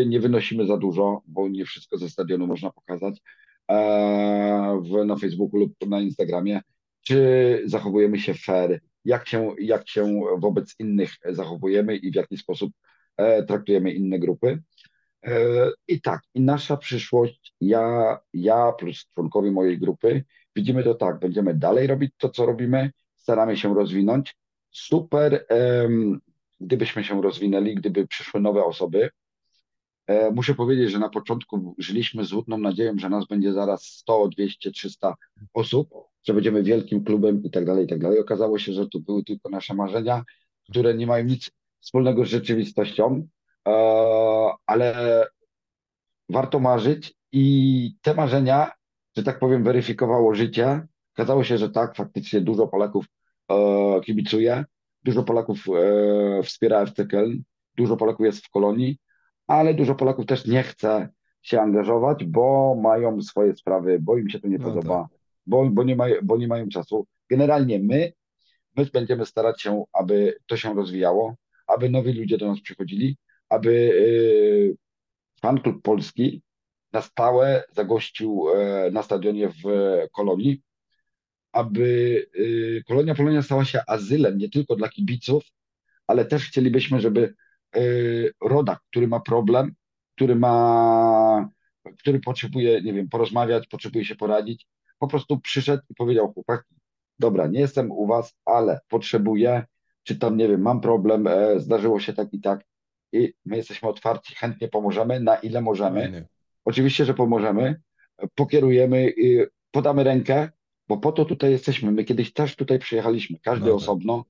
Speaker 3: nie wynosimy za dużo, bo nie wszystko ze stadionu można pokazać e, w, na Facebooku lub na Instagramie, czy zachowujemy się fair, jak się, jak się wobec innych zachowujemy i w jaki sposób e, traktujemy inne grupy. I tak, i nasza przyszłość, ja, ja plus członkowie mojej grupy, widzimy to tak, będziemy dalej robić to, co robimy, staramy się rozwinąć. Super gdybyśmy się rozwinęli, gdyby przyszły nowe osoby. E, muszę powiedzieć, że na początku żyliśmy z nadzieją, że nas będzie zaraz 100, 200, 300 osób, że będziemy wielkim klubem i tak dalej, i tak dalej. Okazało się, że to były tylko nasze marzenia, które nie mają nic wspólnego z rzeczywistością, e, ale warto marzyć i te marzenia, że tak powiem, weryfikowało życie. Okazało się, że tak, faktycznie dużo Polaków e, kibicuje. Dużo Polaków e, wspiera FC Köln, dużo Polaków jest w kolonii, ale dużo Polaków też nie chce się angażować, bo mają swoje sprawy, bo im się to nie no podoba, tak. bo, bo, nie mają, bo nie mają czasu. Generalnie my, my będziemy starać się, aby to się rozwijało, aby nowi ludzie do nas przychodzili, aby y, fanklub polski na stałe zagościł e, na stadionie w Kolonii, aby y, Kolonia Polonia stała się azylem nie tylko dla kibiców, ale też chcielibyśmy, żeby y, rodak, który ma problem, który ma, który potrzebuje, nie wiem, porozmawiać, potrzebuje się poradzić, po prostu przyszedł i powiedział chłopaki, dobra, nie jestem u was, ale potrzebuję, czy tam, nie wiem, mam problem, e, zdarzyło się tak i tak i my jesteśmy otwarci, chętnie pomożemy, na ile możemy. Oczywiście, że pomożemy, pokierujemy, podamy rękę, bo po to tutaj jesteśmy. My kiedyś też tutaj przyjechaliśmy, każdy no tak. osobno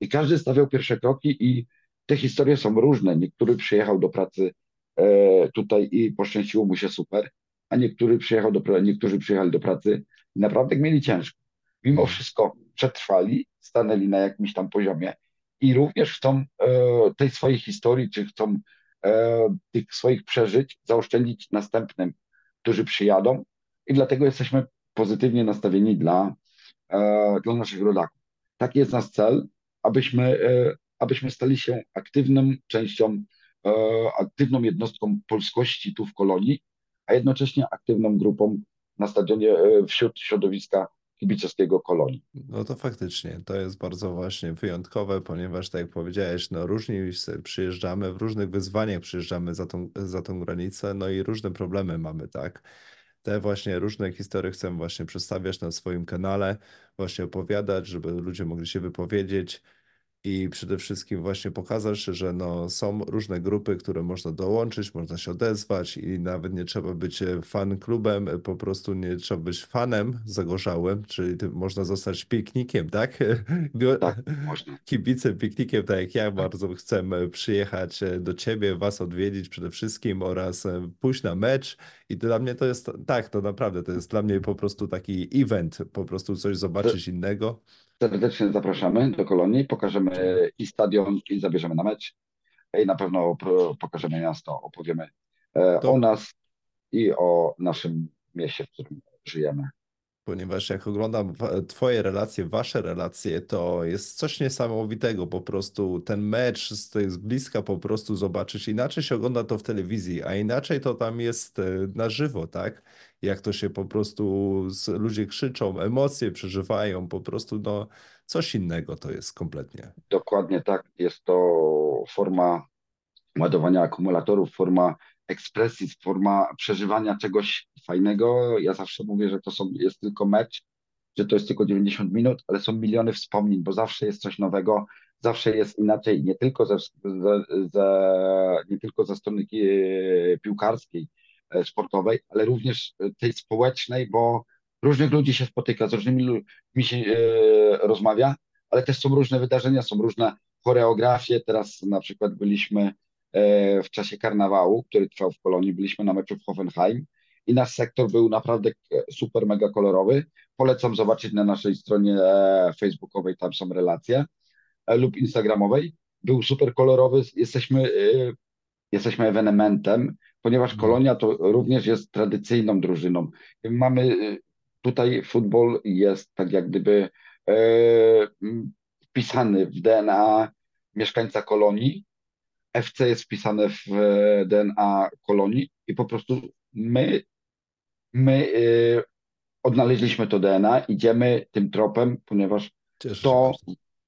Speaker 3: i każdy stawiał pierwsze kroki i te historie są różne. Niektóry przyjechał do pracy e, tutaj i poszczęściło mu się super, a niektóry przyjechał do, niektórzy przyjechali do pracy i naprawdę mieli ciężko. Mimo mhm. wszystko przetrwali, stanęli na jakimś tam poziomie i również chcą e, tej swojej historii, czy chcą e, tych swoich przeżyć zaoszczędzić następnym, którzy przyjadą i dlatego jesteśmy pozytywnie nastawieni dla, e, dla naszych rodaków. Taki jest nasz cel, abyśmy, e, abyśmy stali się aktywną częścią, e, aktywną jednostką polskości tu w kolonii, a jednocześnie aktywną grupą na stadionie wśród środowiska kibicowskiego kolonii.
Speaker 2: No to faktycznie, to jest bardzo właśnie wyjątkowe, ponieważ tak jak powiedziałeś, no różni przyjeżdżamy, w różnych wyzwaniach przyjeżdżamy za tą, za tą granicę, no i różne problemy mamy, tak? Te właśnie różne historie chcę właśnie przedstawiać na swoim kanale, właśnie opowiadać, żeby ludzie mogli się wypowiedzieć i przede wszystkim właśnie pokazać, że no, są różne grupy, które można dołączyć, można się odezwać i nawet nie trzeba być e, fan klubem, e, po prostu nie trzeba być fanem zagorzałym, czyli można zostać piknikiem, tak?
Speaker 3: Tak, można.
Speaker 2: Kibicem, piknikiem, tak jak ja bardzo chcę przyjechać do ciebie, was odwiedzić przede wszystkim oraz pójść na mecz i dla mnie to jest, tak, to naprawdę, to jest dla mnie po prostu taki event, po prostu coś zobaczyć innego.
Speaker 3: Serdecznie zapraszamy do Kolonii, pokażemy i stadion, i zabierzemy na mecz. I na pewno pokażemy miasto, opowiemy e, to... o nas i o naszym mieście, w którym żyjemy
Speaker 2: ponieważ jak oglądam Twoje relacje, Wasze relacje, to jest coś niesamowitego. Po prostu ten mecz z, z bliska po prostu zobaczyć. Inaczej się ogląda to w telewizji, a inaczej to tam jest e, na żywo, tak? Jak to się po prostu ludzie krzyczą, emocje przeżywają, po prostu no coś innego to jest kompletnie.
Speaker 3: Dokładnie tak. Jest to forma ładowania akumulatorów, forma ekspresji, forma przeżywania czegoś fajnego. Ja zawsze mówię, że to są, jest tylko mecz, że to jest tylko 90 minut, ale są miliony wspomnień, bo zawsze jest coś nowego, zawsze jest inaczej, nie tylko ze, ze, ze nie tylko ze strony piłkarskiej, e, sportowej, ale również tej społecznej, bo różnych ludzi się spotyka, z różnymi ludźmi się e, rozmawia, ale też są różne wydarzenia, są różne choreografie. Teraz na przykład byliśmy E, w czasie karnawału, który trwał w Kolonii. Byliśmy na meczu w Hoffenheim i nasz sektor był naprawdę super, mega kolorowy. Polecam zobaczyć na naszej stronie e, facebookowej, tam są relacje, e, lub instagramowej. Był super kolorowy. Jesteśmy, jesteśmy ewenementem, ponieważ mhm. Kolonia to również jest tradycyjną drużyną. Mamy tutaj futbol jest tak jak gdyby wpisany w DNA mieszkańca kolonii FC jest wpisane w e, DNA kolonii i po prostu my, my y, odnaleźliśmy to DNA, idziemy tym tropem, ponieważ to,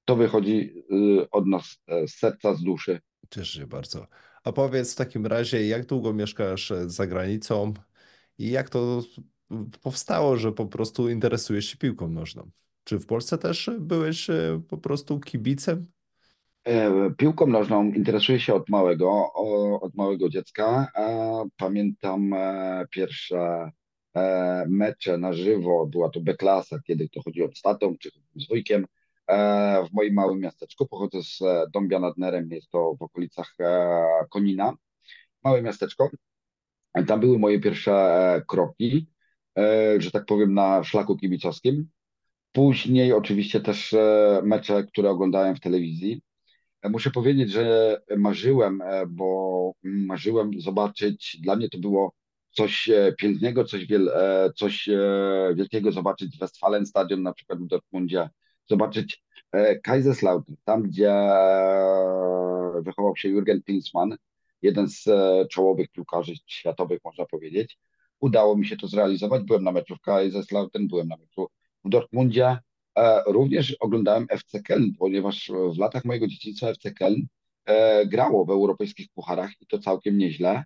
Speaker 3: to wychodzi y, od nas z serca, z duszy.
Speaker 2: Cieszę się bardzo. A powiedz w takim razie, jak długo mieszkasz za granicą i jak to powstało, że po prostu interesujesz się piłką nożną? Czy w Polsce też byłeś po prostu kibicem?
Speaker 3: E, piłką nożną interesuję się od małego, od małego dziecka. Pamiętam e, pierwsze e, mecze na żywo, była to B-klasa, kiedy to chodziło z tatą czy z wujkiem w moim małym miasteczku. Pochodzę z Dąbia nad Nerem, jest to w okolicach Konina. Małe miasteczko. Tam były moje pierwsze kroki, że tak powiem, na szlaku kibicowskim. Później oczywiście też mecze, które oglądałem w telewizji. Muszę powiedzieć, że marzyłem, e, bo marzyłem zobaczyć, dla mnie to było coś e, pięknego, coś, wiel, e, coś wielkiego zobaczyć Westfalenstadion na przykład w Dortmundzie, zobaczyć Kaiserslautern, tam gdzie wychował się Jürgen Klinsmann, jeden z czołowych piłkarzy światowych, można powiedzieć. Udało mi się to zrealizować. Byłem na meczu w Kaiserslautern, byłem na meczu w Dortmundzie, również oglądałem FC Köln, ponieważ w latach mojego dzieciństwa FC Köln e, grało w europejskich pucharach i to całkiem nieźle.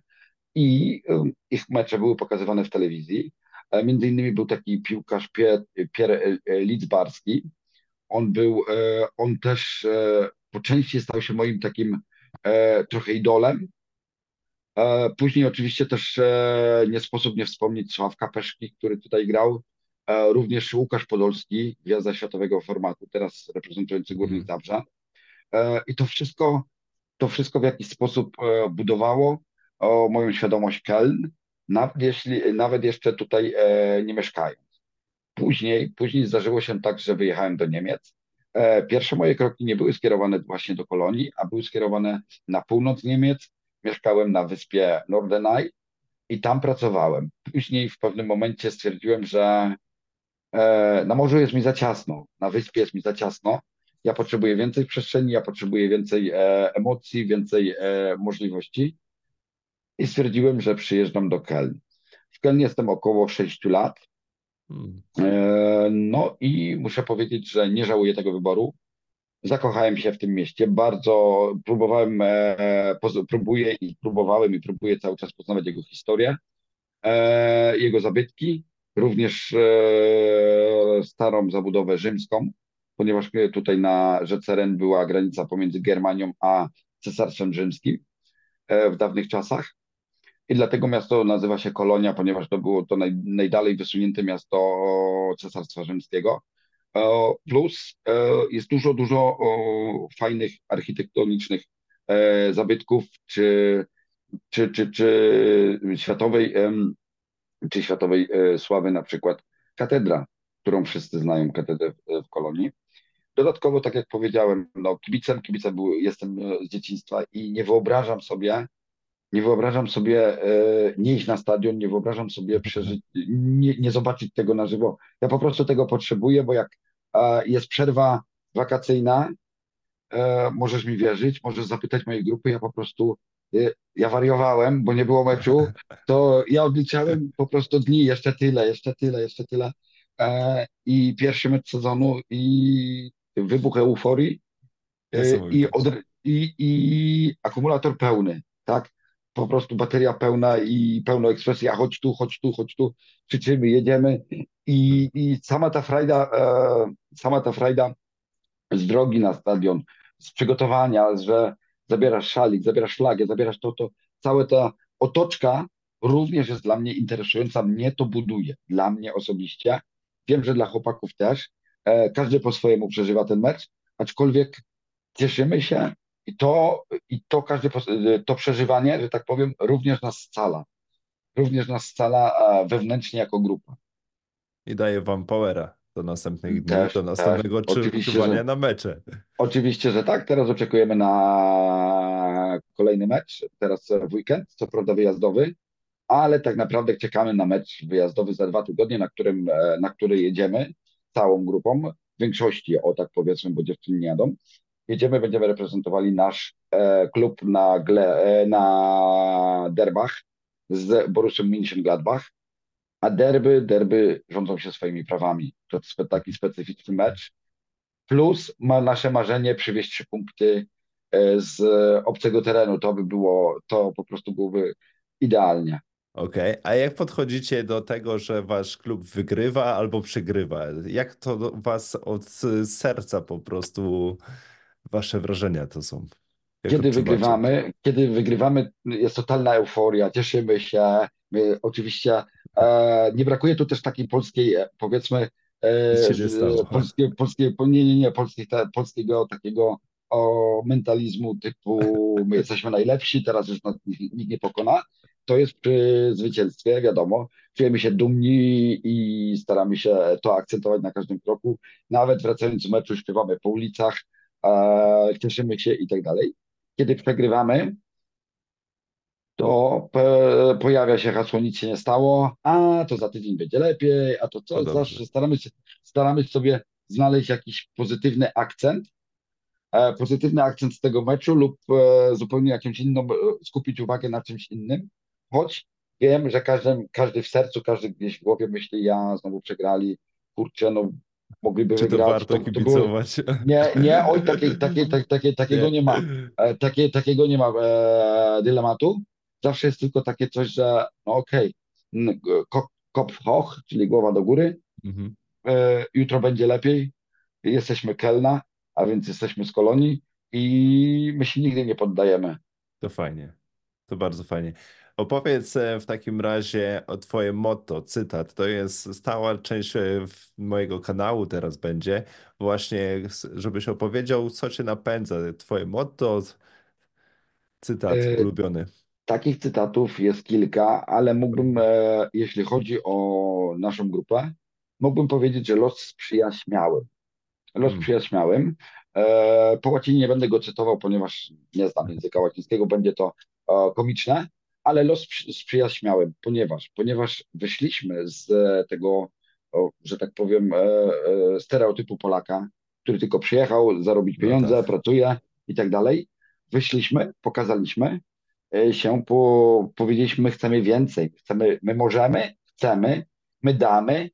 Speaker 3: I ich mecze były pokazywane w telewizji. E, między innymi był taki piłkarz Pierre Lidzbarski. On był, on też po części stał się moim takim trochę idolem. Później oczywiście też nie sposób nie wspomnieć Sławka Peszki, który tutaj grał również Łukasz Podolski, gwiazda światowego formatu, teraz reprezentujący Górnik mhm. Zabrze. I to wszystko, to wszystko w jakiś sposób e, budowało moją świadomość Keln, nawet, jeśli, nawet jeszcze tutaj e, nie mieszkając. Później, później zdarzyło się tak, że wyjechałem do Niemiec. E, pierwsze moje kroki nie były skierowane właśnie do Kolonii, a były skierowane na północ Niemiec. Mieszkałem na wyspie Norderney i tam pracowałem. Później w pewnym momencie stwierdziłem, że E, na morzu jest mi za ciasno, na wyspie jest mi za ciasno. Ja potrzebuję więcej przestrzeni, ja potrzebuję więcej e, emocji, więcej e, możliwości. I stwierdziłem, że przyjeżdżam do Keln. W Keln jestem około 6 lat. Hmm. No i muszę powiedzieć, że nie żałuję tego wyboru. Zakochałem się w tym mieście. Bardzo próbowałem, próbuję i próbowałem i próbuję cały czas poznawać jego historię, jego zabytki również e, starą zabudowę rzymską, ponieważ tutaj na rzece Ren była granica pomiędzy Germanią a Cesarstwem Rzymskim w dawnych czasach. I dlatego miasto nazywa się Kolonia, ponieważ to było to naj, najdalej wysunięte miasto Cesarstwa Rzymskiego. E, plus e, jest dużo, dużo fajnych architektonicznych e, zabytków, czy, czy, czy, czy światowej, czy światowej sławy, na przykład katedra, którą wszyscy znają, katedrę w Kolonii. Dodatkowo, tak jak powiedziałem, no, kibicem, kibicem był, jestem z dzieciństwa i nie wyobrażam sobie, nie wyobrażam sobie e, nie iść na stadion, nie wyobrażam sobie przeżyć, nie, nie zobaczyć tego na żywo. Ja po prostu tego potrzebuję, bo jak e, jest przerwa wakacyjna, e, możesz mi wierzyć, możesz zapytać mojej grupy, ja po prostu ja wariowałem, bo nie było meczu, to ja odliczałem po prostu dni, jeszcze tyle, jeszcze tyle, jeszcze tyle. I pierwszy mecz sezonu i wybuch euforii i, od, i, i akumulator pełny, tak? po prostu bateria pełna i pełno ekspresji, a chodź tu, chodź tu, chodź tu, krzyczymy, jedziemy i, i sama ta frajda, e, sama ta frajda z drogi na stadion, z przygotowania, że zabierasz szalik, zabierasz flagę, zabierasz to, to, cała ta otoczka również jest dla mnie interesująca, mnie to buduje, dla mnie osobiście. Wiem, że dla chłopaków też. E, każdy po swojemu przeżywa ten mecz, aczkolwiek cieszymy się, i to, i to każde to przeżywanie, że tak powiem, również nas scala. Również nas scala wewnętrznie jako grupa.
Speaker 2: I daje wam powera do następnych dni, też, do następnego oczekiwania na mecze.
Speaker 3: Oczywiście, że tak. Teraz oczekujemy na kolejny mecz. Teraz w weekend, co prawda wyjazdowy, ale tak naprawdę czekamy na mecz wyjazdowy za dwa tygodnie, na, którym, e, na który jedziemy całą grupą. W większości, o tak powiedzmy, bo dziewczyny nie jadą jedziemy, będziemy reprezentowali nasz e, klub na, gle, e, na derbach z Borussią Mönchengladbach, a derby, derby rządzą się swoimi prawami. To jest taki specyficzny mecz. Plus ma nasze marzenie przywieźć trzy punkty e, z obcego terenu. To by było, to po prostu byłoby idealnie.
Speaker 2: Okej, okay. a jak podchodzicie do tego, że wasz klub wygrywa albo przegrywa? Jak to was od serca po prostu wasze wrażenia to są?
Speaker 3: Jak kiedy wygrywamy, kiedy wygrywamy, jest totalna euforia, cieszymy się. My oczywiście nie brakuje tu też takiej polskiej, e, powiedzmy, e, polskie, polskie, nie, nie, nie, polskie, te, polskiego takiego o mentalizmu typu my jesteśmy najlepsi, teraz już nas nikt nie pokona. To jest przy zwycięstwie, wiadomo. Czujemy się dumni i staramy się to akcentować na każdym kroku. Nawet wracając z meczu śpiewamy po ulicach, cieszymy się i tak dalej. Kiedy przegrywamy, to pojawia się hasło nic się nie stało, a to za tydzień będzie lepiej, a to co, no zawsze staramy się, staramy sobie znaleźć jakiś pozytywny akcent, e, pozytywny akcent z tego meczu lub e, zupełnie jakimś innym, e, skupić uwagę na czymś innym, choć wiem, że każdy, każdy w sercu, każdy gdzieś w głowie myśli, ja znowu przegrali, kurczę, no mogliby
Speaker 2: Czy
Speaker 3: wygrać.
Speaker 2: to warto to, kibicować?
Speaker 3: To było... Nie, nie, oj, takie, takie, takie, takiego nie, nie ma. E, takie, takiego nie ma e, dylematu. Zawsze jest tylko takie coś, że no okej, okay, kopf hoch, czyli głowa do góry, mhm. e, jutro będzie lepiej, jesteśmy Kelna, a więc jesteśmy z kolonii i my się nigdy nie poddajemy.
Speaker 2: To fajnie, to bardzo fajnie. Opowiedz e, w takim razie o Twoje motto, cytat. To jest stała część e, mojego kanału teraz będzie. Właśnie, żebyś opowiedział, co Cię napędza. Twoje motto, cytat e, ulubiony.
Speaker 3: Takich cytatów jest kilka, ale mógłbym, jeśli chodzi o naszą grupę, mógłbym powiedzieć, że los sprzyja śmiałym. Los hmm. sprzyja śmiałym. Po łacinie nie będę go cytował, ponieważ nie znam języka łacińskiego, będzie to komiczne, ale los sprzyja śmiałym, ponieważ, ponieważ wyszliśmy z tego, że tak powiem, e, e, stereotypu Polaka, który tylko przyjechał zarobić no pieniądze, no tak. pracuje i tak dalej. Wyszliśmy, pokazaliśmy e, się, po, powiedzieliśmy, my chcemy więcej, chcemy, my możemy, chcemy, my damy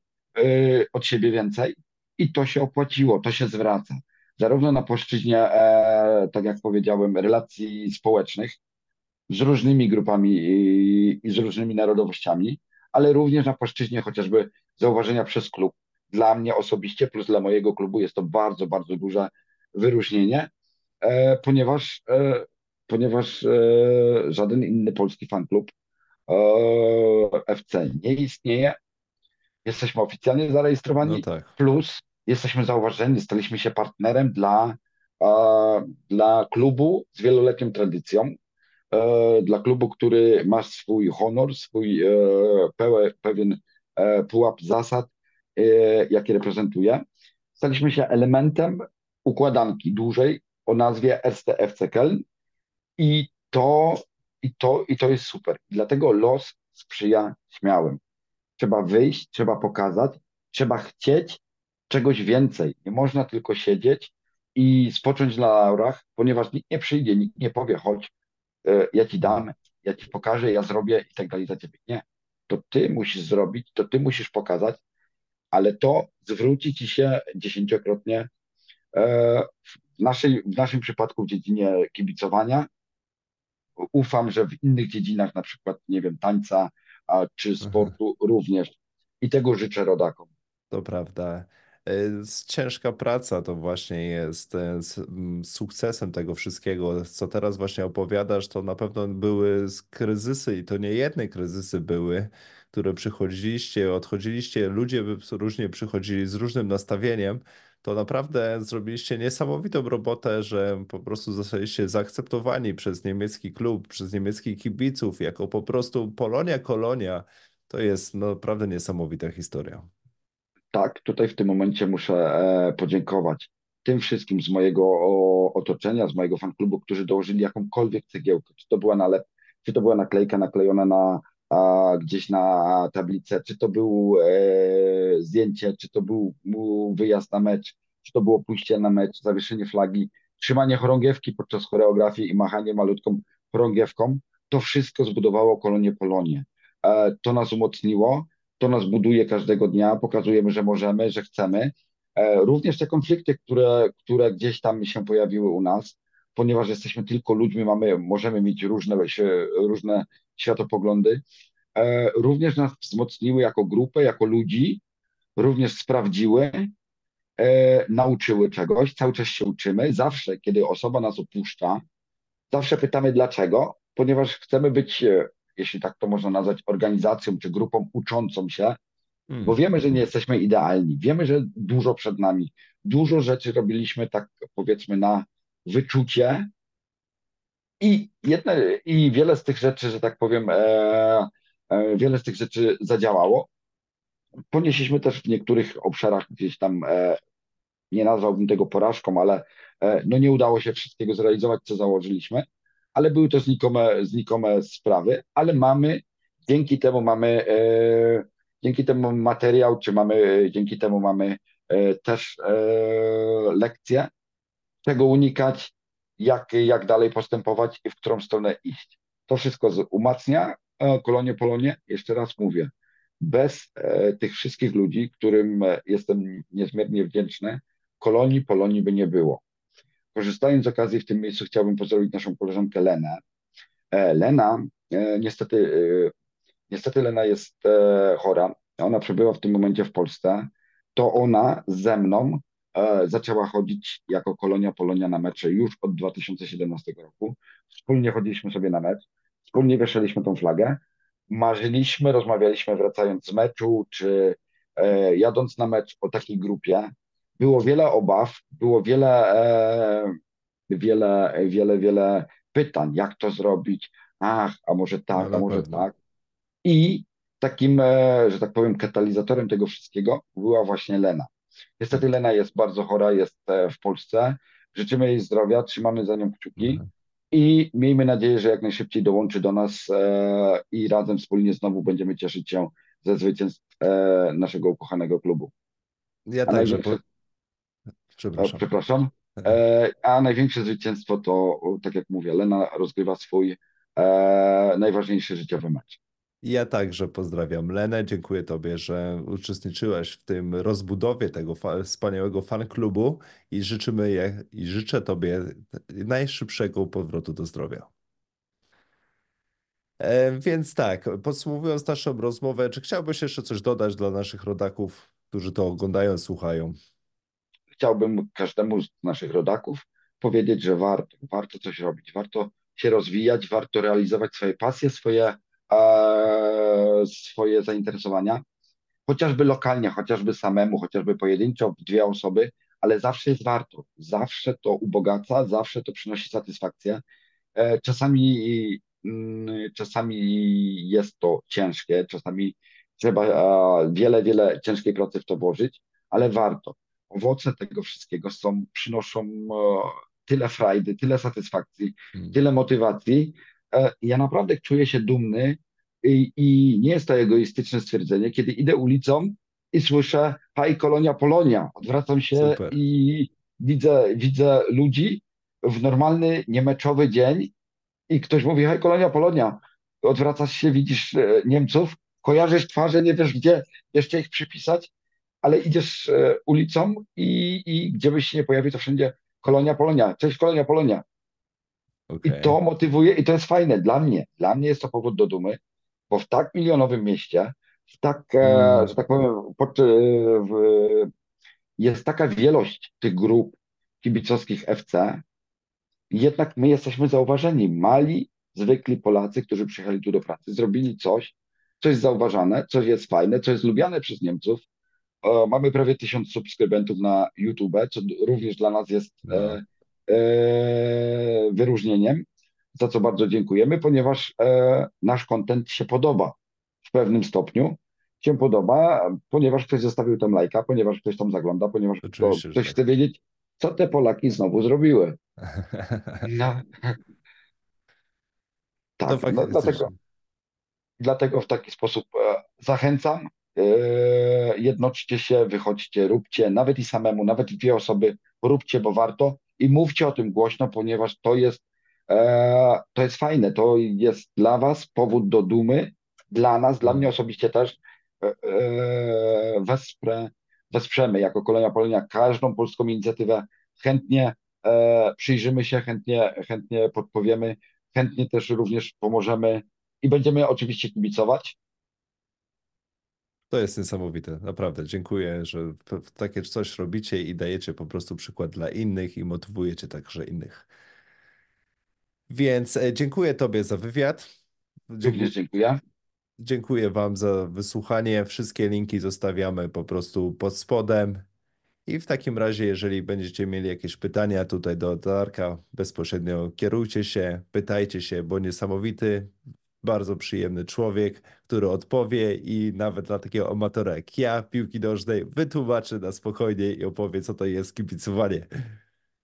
Speaker 3: od siebie więcej i to się opłaciło, to się zwraca. Zarówno na płaszczyźnie, tak jak powiedziałem, relacji społecznych, z różnymi grupami i, i z różnymi narodowościami, ale również na płaszczyźnie chociażby zauważenia przez klub, dla mnie osobiście, plus dla mojego klubu jest to bardzo, bardzo duże wyróżnienie, e, ponieważ, e, ponieważ e, żaden inny polski fanklub FC nie istnieje. Jesteśmy oficjalnie zarejestrowani,
Speaker 2: No tak.
Speaker 3: plus jesteśmy zauważeni, staliśmy się partnerem dla, dla klubu z wieloletnią tradycją, dla klubu, który ma swój honor, swój pewien pułap zasad, jakie reprezentuje. Staliśmy się elementem układanki dużej o nazwie STFC Köln i to, i, to, i to jest super. Dlatego los sprzyja śmiałym. Trzeba wyjść, trzeba pokazać, trzeba chcieć czegoś więcej. Nie można tylko siedzieć i spocząć na laurach, ponieważ nikt nie przyjdzie, nikt nie powie, chodź, e, ja ci dam, ja ci pokażę, ja zrobię i tak dalej za ciebie. Nie. To ty musisz zrobić, to ty musisz pokazać, ale to zwróci ci się dziesięciokrotnie e, w, naszej, w naszym przypadku w dziedzinie kibicowania. Ufam, że w innych dziedzinach, na przykład, nie wiem, tańca czy mhm. sportu Aha. również. I tego życzę rodakom.
Speaker 2: To prawda. E, ciężka praca to właśnie jest e, sukcesem tego wszystkiego. Co teraz właśnie opowiadasz, to na pewno były kryzysy i to nie jedne kryzysy były, które przychodziliście, odchodziliście, ludzie różnie przychodzili z różnym nastawieniem. To naprawdę zrobiliście niesamowitą robotę, że po prostu zostaliście zaakceptowani przez niemiecki klub, przez niemieckich kibiców, jako po prostu Polonia Kolonia. To jest naprawdę niesamowita historia
Speaker 3: tak, tutaj w tym momencie muszę e, podziękować tym wszystkim z mojego otoczenia, z mojego fanklubu, którzy dołożyli jakąkolwiek cegiełkę, czy to była czy to była naklejka naklejona na, a, gdzieś na tablicę, czy to był e, zdjęcie, czy to był, wyjazd na mecz, czy to było pójście na mecz, zawieszenie flagi, trzymanie chorągiewki podczas choreografii i machanie malutką chorągiewką, to wszystko zbudowało kolonię Polonie. To nas umocniło, to nas buduje każdego dnia, pokazujemy, że możemy, że chcemy. E, również te konflikty, które, które gdzieś tam się pojawiły u nas, ponieważ jesteśmy tylko ludźmi, mamy, możemy mieć różne, różne światopoglądy, e, również nas wzmocniły jako grupę, jako ludzi, również sprawdziły, e, nauczyły czegoś, cały czas się uczymy. Zawsze, kiedy osoba nas opuszcza, zawsze pytamy dlaczego, ponieważ chcemy być jeśli tak to można nazwać, organizacją czy grupą uczącą się, hmm. bo wiemy, że nie jesteśmy idealni, wiemy, że dużo przed nami, dużo rzeczy robiliśmy tak powiedzmy na wyczucie i, jedne, i wiele z tych rzeczy, że tak powiem, e, e, wiele z tych rzeczy zadziałało. Ponieśliśmy też w niektórych obszarach gdzieś tam, e, nie nazwałbym tego porażką, ale e, no nie udało się wszystkiego zrealizować, co założyliśmy ale były to znikome, znikome sprawy, ale mamy, dzięki temu mamy, e, dzięki temu materiał, czy mamy, dzięki temu mamy e, też e, lekcje, czego unikać, jak, jak dalej postępować i w którą stronę iść. To wszystko umacnia e, Kolonie Polonie, jeszcze raz mówię, bez e, tych wszystkich ludzi, którym jestem niezmiernie wdzięczny, kolonii Polonii by nie było. Korzystając z okazji w tym miejscu chciałbym pozdrowić naszą koleżankę Lenę. E, Lena, e, niestety, e, niestety Lena jest chora. Ona przebywa w tym momencie w Polsce. To ona ze mną zaczęła chodzić jako kolonia Polonia na mecze już od 2017 roku. Wspólnie chodziliśmy sobie na mecz, wspólnie wieszaliśmy tą flagę. Marzyliśmy, rozmawialiśmy wracając z meczu, czy jadąc na mecz o takiej grupie, było wiele obaw, było wiele, e, wiele, wiele, wiele pytań, jak to zrobić, ach, a może tak, no, a może pewno. tak. I takim, e, że tak powiem, katalizatorem tego wszystkiego była właśnie Lena. Niestety Lena jest bardzo chora, jest e, w Polsce. Życzymy jej zdrowia, trzymamy za nią kciuki mhm. i miejmy nadzieję, że jak najszybciej dołączy do nas e, i razem wspólnie znowu będziemy cieszyć się ze zwycięstw e, naszego ukochanego klubu.
Speaker 2: Ja a także. Po...
Speaker 3: Przepraszam. przepraszam. E, a największe zwycięstwo to, tak jak mówię, Lena rozgrywa swój najważniejszy życiowy mecz.
Speaker 2: Ja także pozdrawiam Lenę. Dziękuję Tobie, że uczestniczyłeś w tym rozbudowie tego fa wspaniałego fan klubu i życzymy je, i życzę Tobie najszybszego powrotu do zdrowia. E, więc tak, podsumowując naszą rozmowę, czy chciałbyś jeszcze coś dodać dla naszych rodaków? którzy to oglądają, słuchają?
Speaker 3: Chciałbym każdemu z naszych rodaków powiedzieć, że warto, warto coś robić, warto się rozwijać, warto realizować swoje pasje, swoje, e, swoje zainteresowania, chociażby lokalnie, chociażby samemu, chociażby pojedynczo, dwie osoby, ale zawsze jest warto, zawsze to ubogaca, zawsze to przynosi satysfakcję. E, czasami, mm, czasami jest to ciężkie, czasami trzeba e, wiele, wiele ciężkiej pracy w to włożyć, ale warto. Owoce tego wszystkiego są, przynoszą e, tyle frajdy, tyle satysfakcji, hmm. tyle motywacji. Ja naprawdę czuję się dumny i, i nie jest to egoistyczne stwierdzenie, kiedy idę ulicą i słyszę haj Kolonia Polonia. Odwracam się Super. i widzę, widzę ludzi w normalny, niemeczowy dzień i ktoś mówi haj Kolonia Polonia. Odwracasz się, widzisz e, Niemców, kojarzysz twarze, nie wiesz gdzie jeszcze ich przypisać, ale idziesz e, ulicą i, i gdzie byś się nie pojawił, to wszędzie Kolonia Polonia. Cześć Kolonia Polonia. Okay. I to motywuje i to jest fajne dla mnie. Dla mnie jest to powód do dumy, bo w tak milionowym mieście tak, mm. że tak powiem, w, jest taka wielość tych grup kibicowskich FC, jednak my jesteśmy zauważeni. Mali, zwykli Polacy, którzy przyjechali tu do pracy, zrobili coś, co jest zauważane, coś jest fajne, co jest lubiane przez Niemców. mamy prawie tysiąc subskrybentów na YouTube, co również dla nas jest no. e, e, wyróżnieniem, za co bardzo dziękujemy, ponieważ e, nasz kontent się podoba w pewnym stopniu się podoba, ponieważ ktoś zostawił tam lajka, ponieważ ktoś tam zagląda, ponieważ ktoś tak. chce wiedzieć, co te Polaki znowu zrobiły. No. tak, no, dlatego, dlatego w taki sposób e, zachęcam. E, jednoczcie się, wychodźcie, róbcie, nawet i samemu, nawet dwie osoby, róbcie, bo warto i mówcie o tym głośno, ponieważ to jest, to jest fajne, to jest dla Was powód do dumy, dla nas, dla mnie osobiście też, E, e, wesprę, wesprzemy jako Kolejna Polonia każdą polską inicjatywę. Chętnie e, przyjrzymy się, chętnie, chętnie podpowiemy, chętnie też również pomożemy i będziemy oczywiście kibicować.
Speaker 2: To jest niesamowite, naprawdę. Dziękuję, że takie coś robicie i dajecie po prostu przykład dla innych i motywujecie także innych. Więc dziękuję Tobie za wywiad.
Speaker 3: Również dziękuję.
Speaker 2: Dziękuję Wam za wysłuchanie. Wszystkie linki zostawiamy po prostu pod spodem. I w takim razie, jeżeli będziecie mieli jakieś pytania tutaj do Darka, bezpośrednio kierujcie się, pytajcie się, bo niesamowity, bardzo przyjemny człowiek, który odpowie i nawet dla takiego amatora jak ja piłki nożnej wytłumaczy na spokojnie i opowie, co to jest kibicowanie.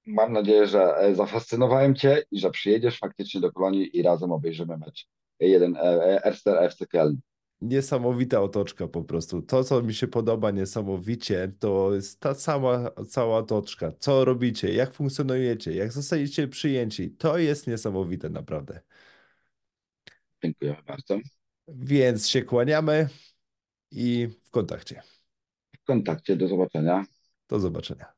Speaker 3: Mam nadzieję, że e, zafascynowałem Cię i że przyjedziesz faktycznie do Kolonii i razem obejrzymy mecz jeden e, e, Erster FC Köln.
Speaker 2: Niesamowita otoczka po prostu. To, co mi się podoba niesamowicie, to jest ta sama cała otoczka. Co robicie, jak funkcjonujecie, jak zostajecie przyjęci. To jest niesamowite naprawdę.
Speaker 3: Dziękuję bardzo.
Speaker 2: Więc się kłaniamy i w kontakcie.
Speaker 3: W kontakcie, do zobaczenia.
Speaker 2: Do zobaczenia.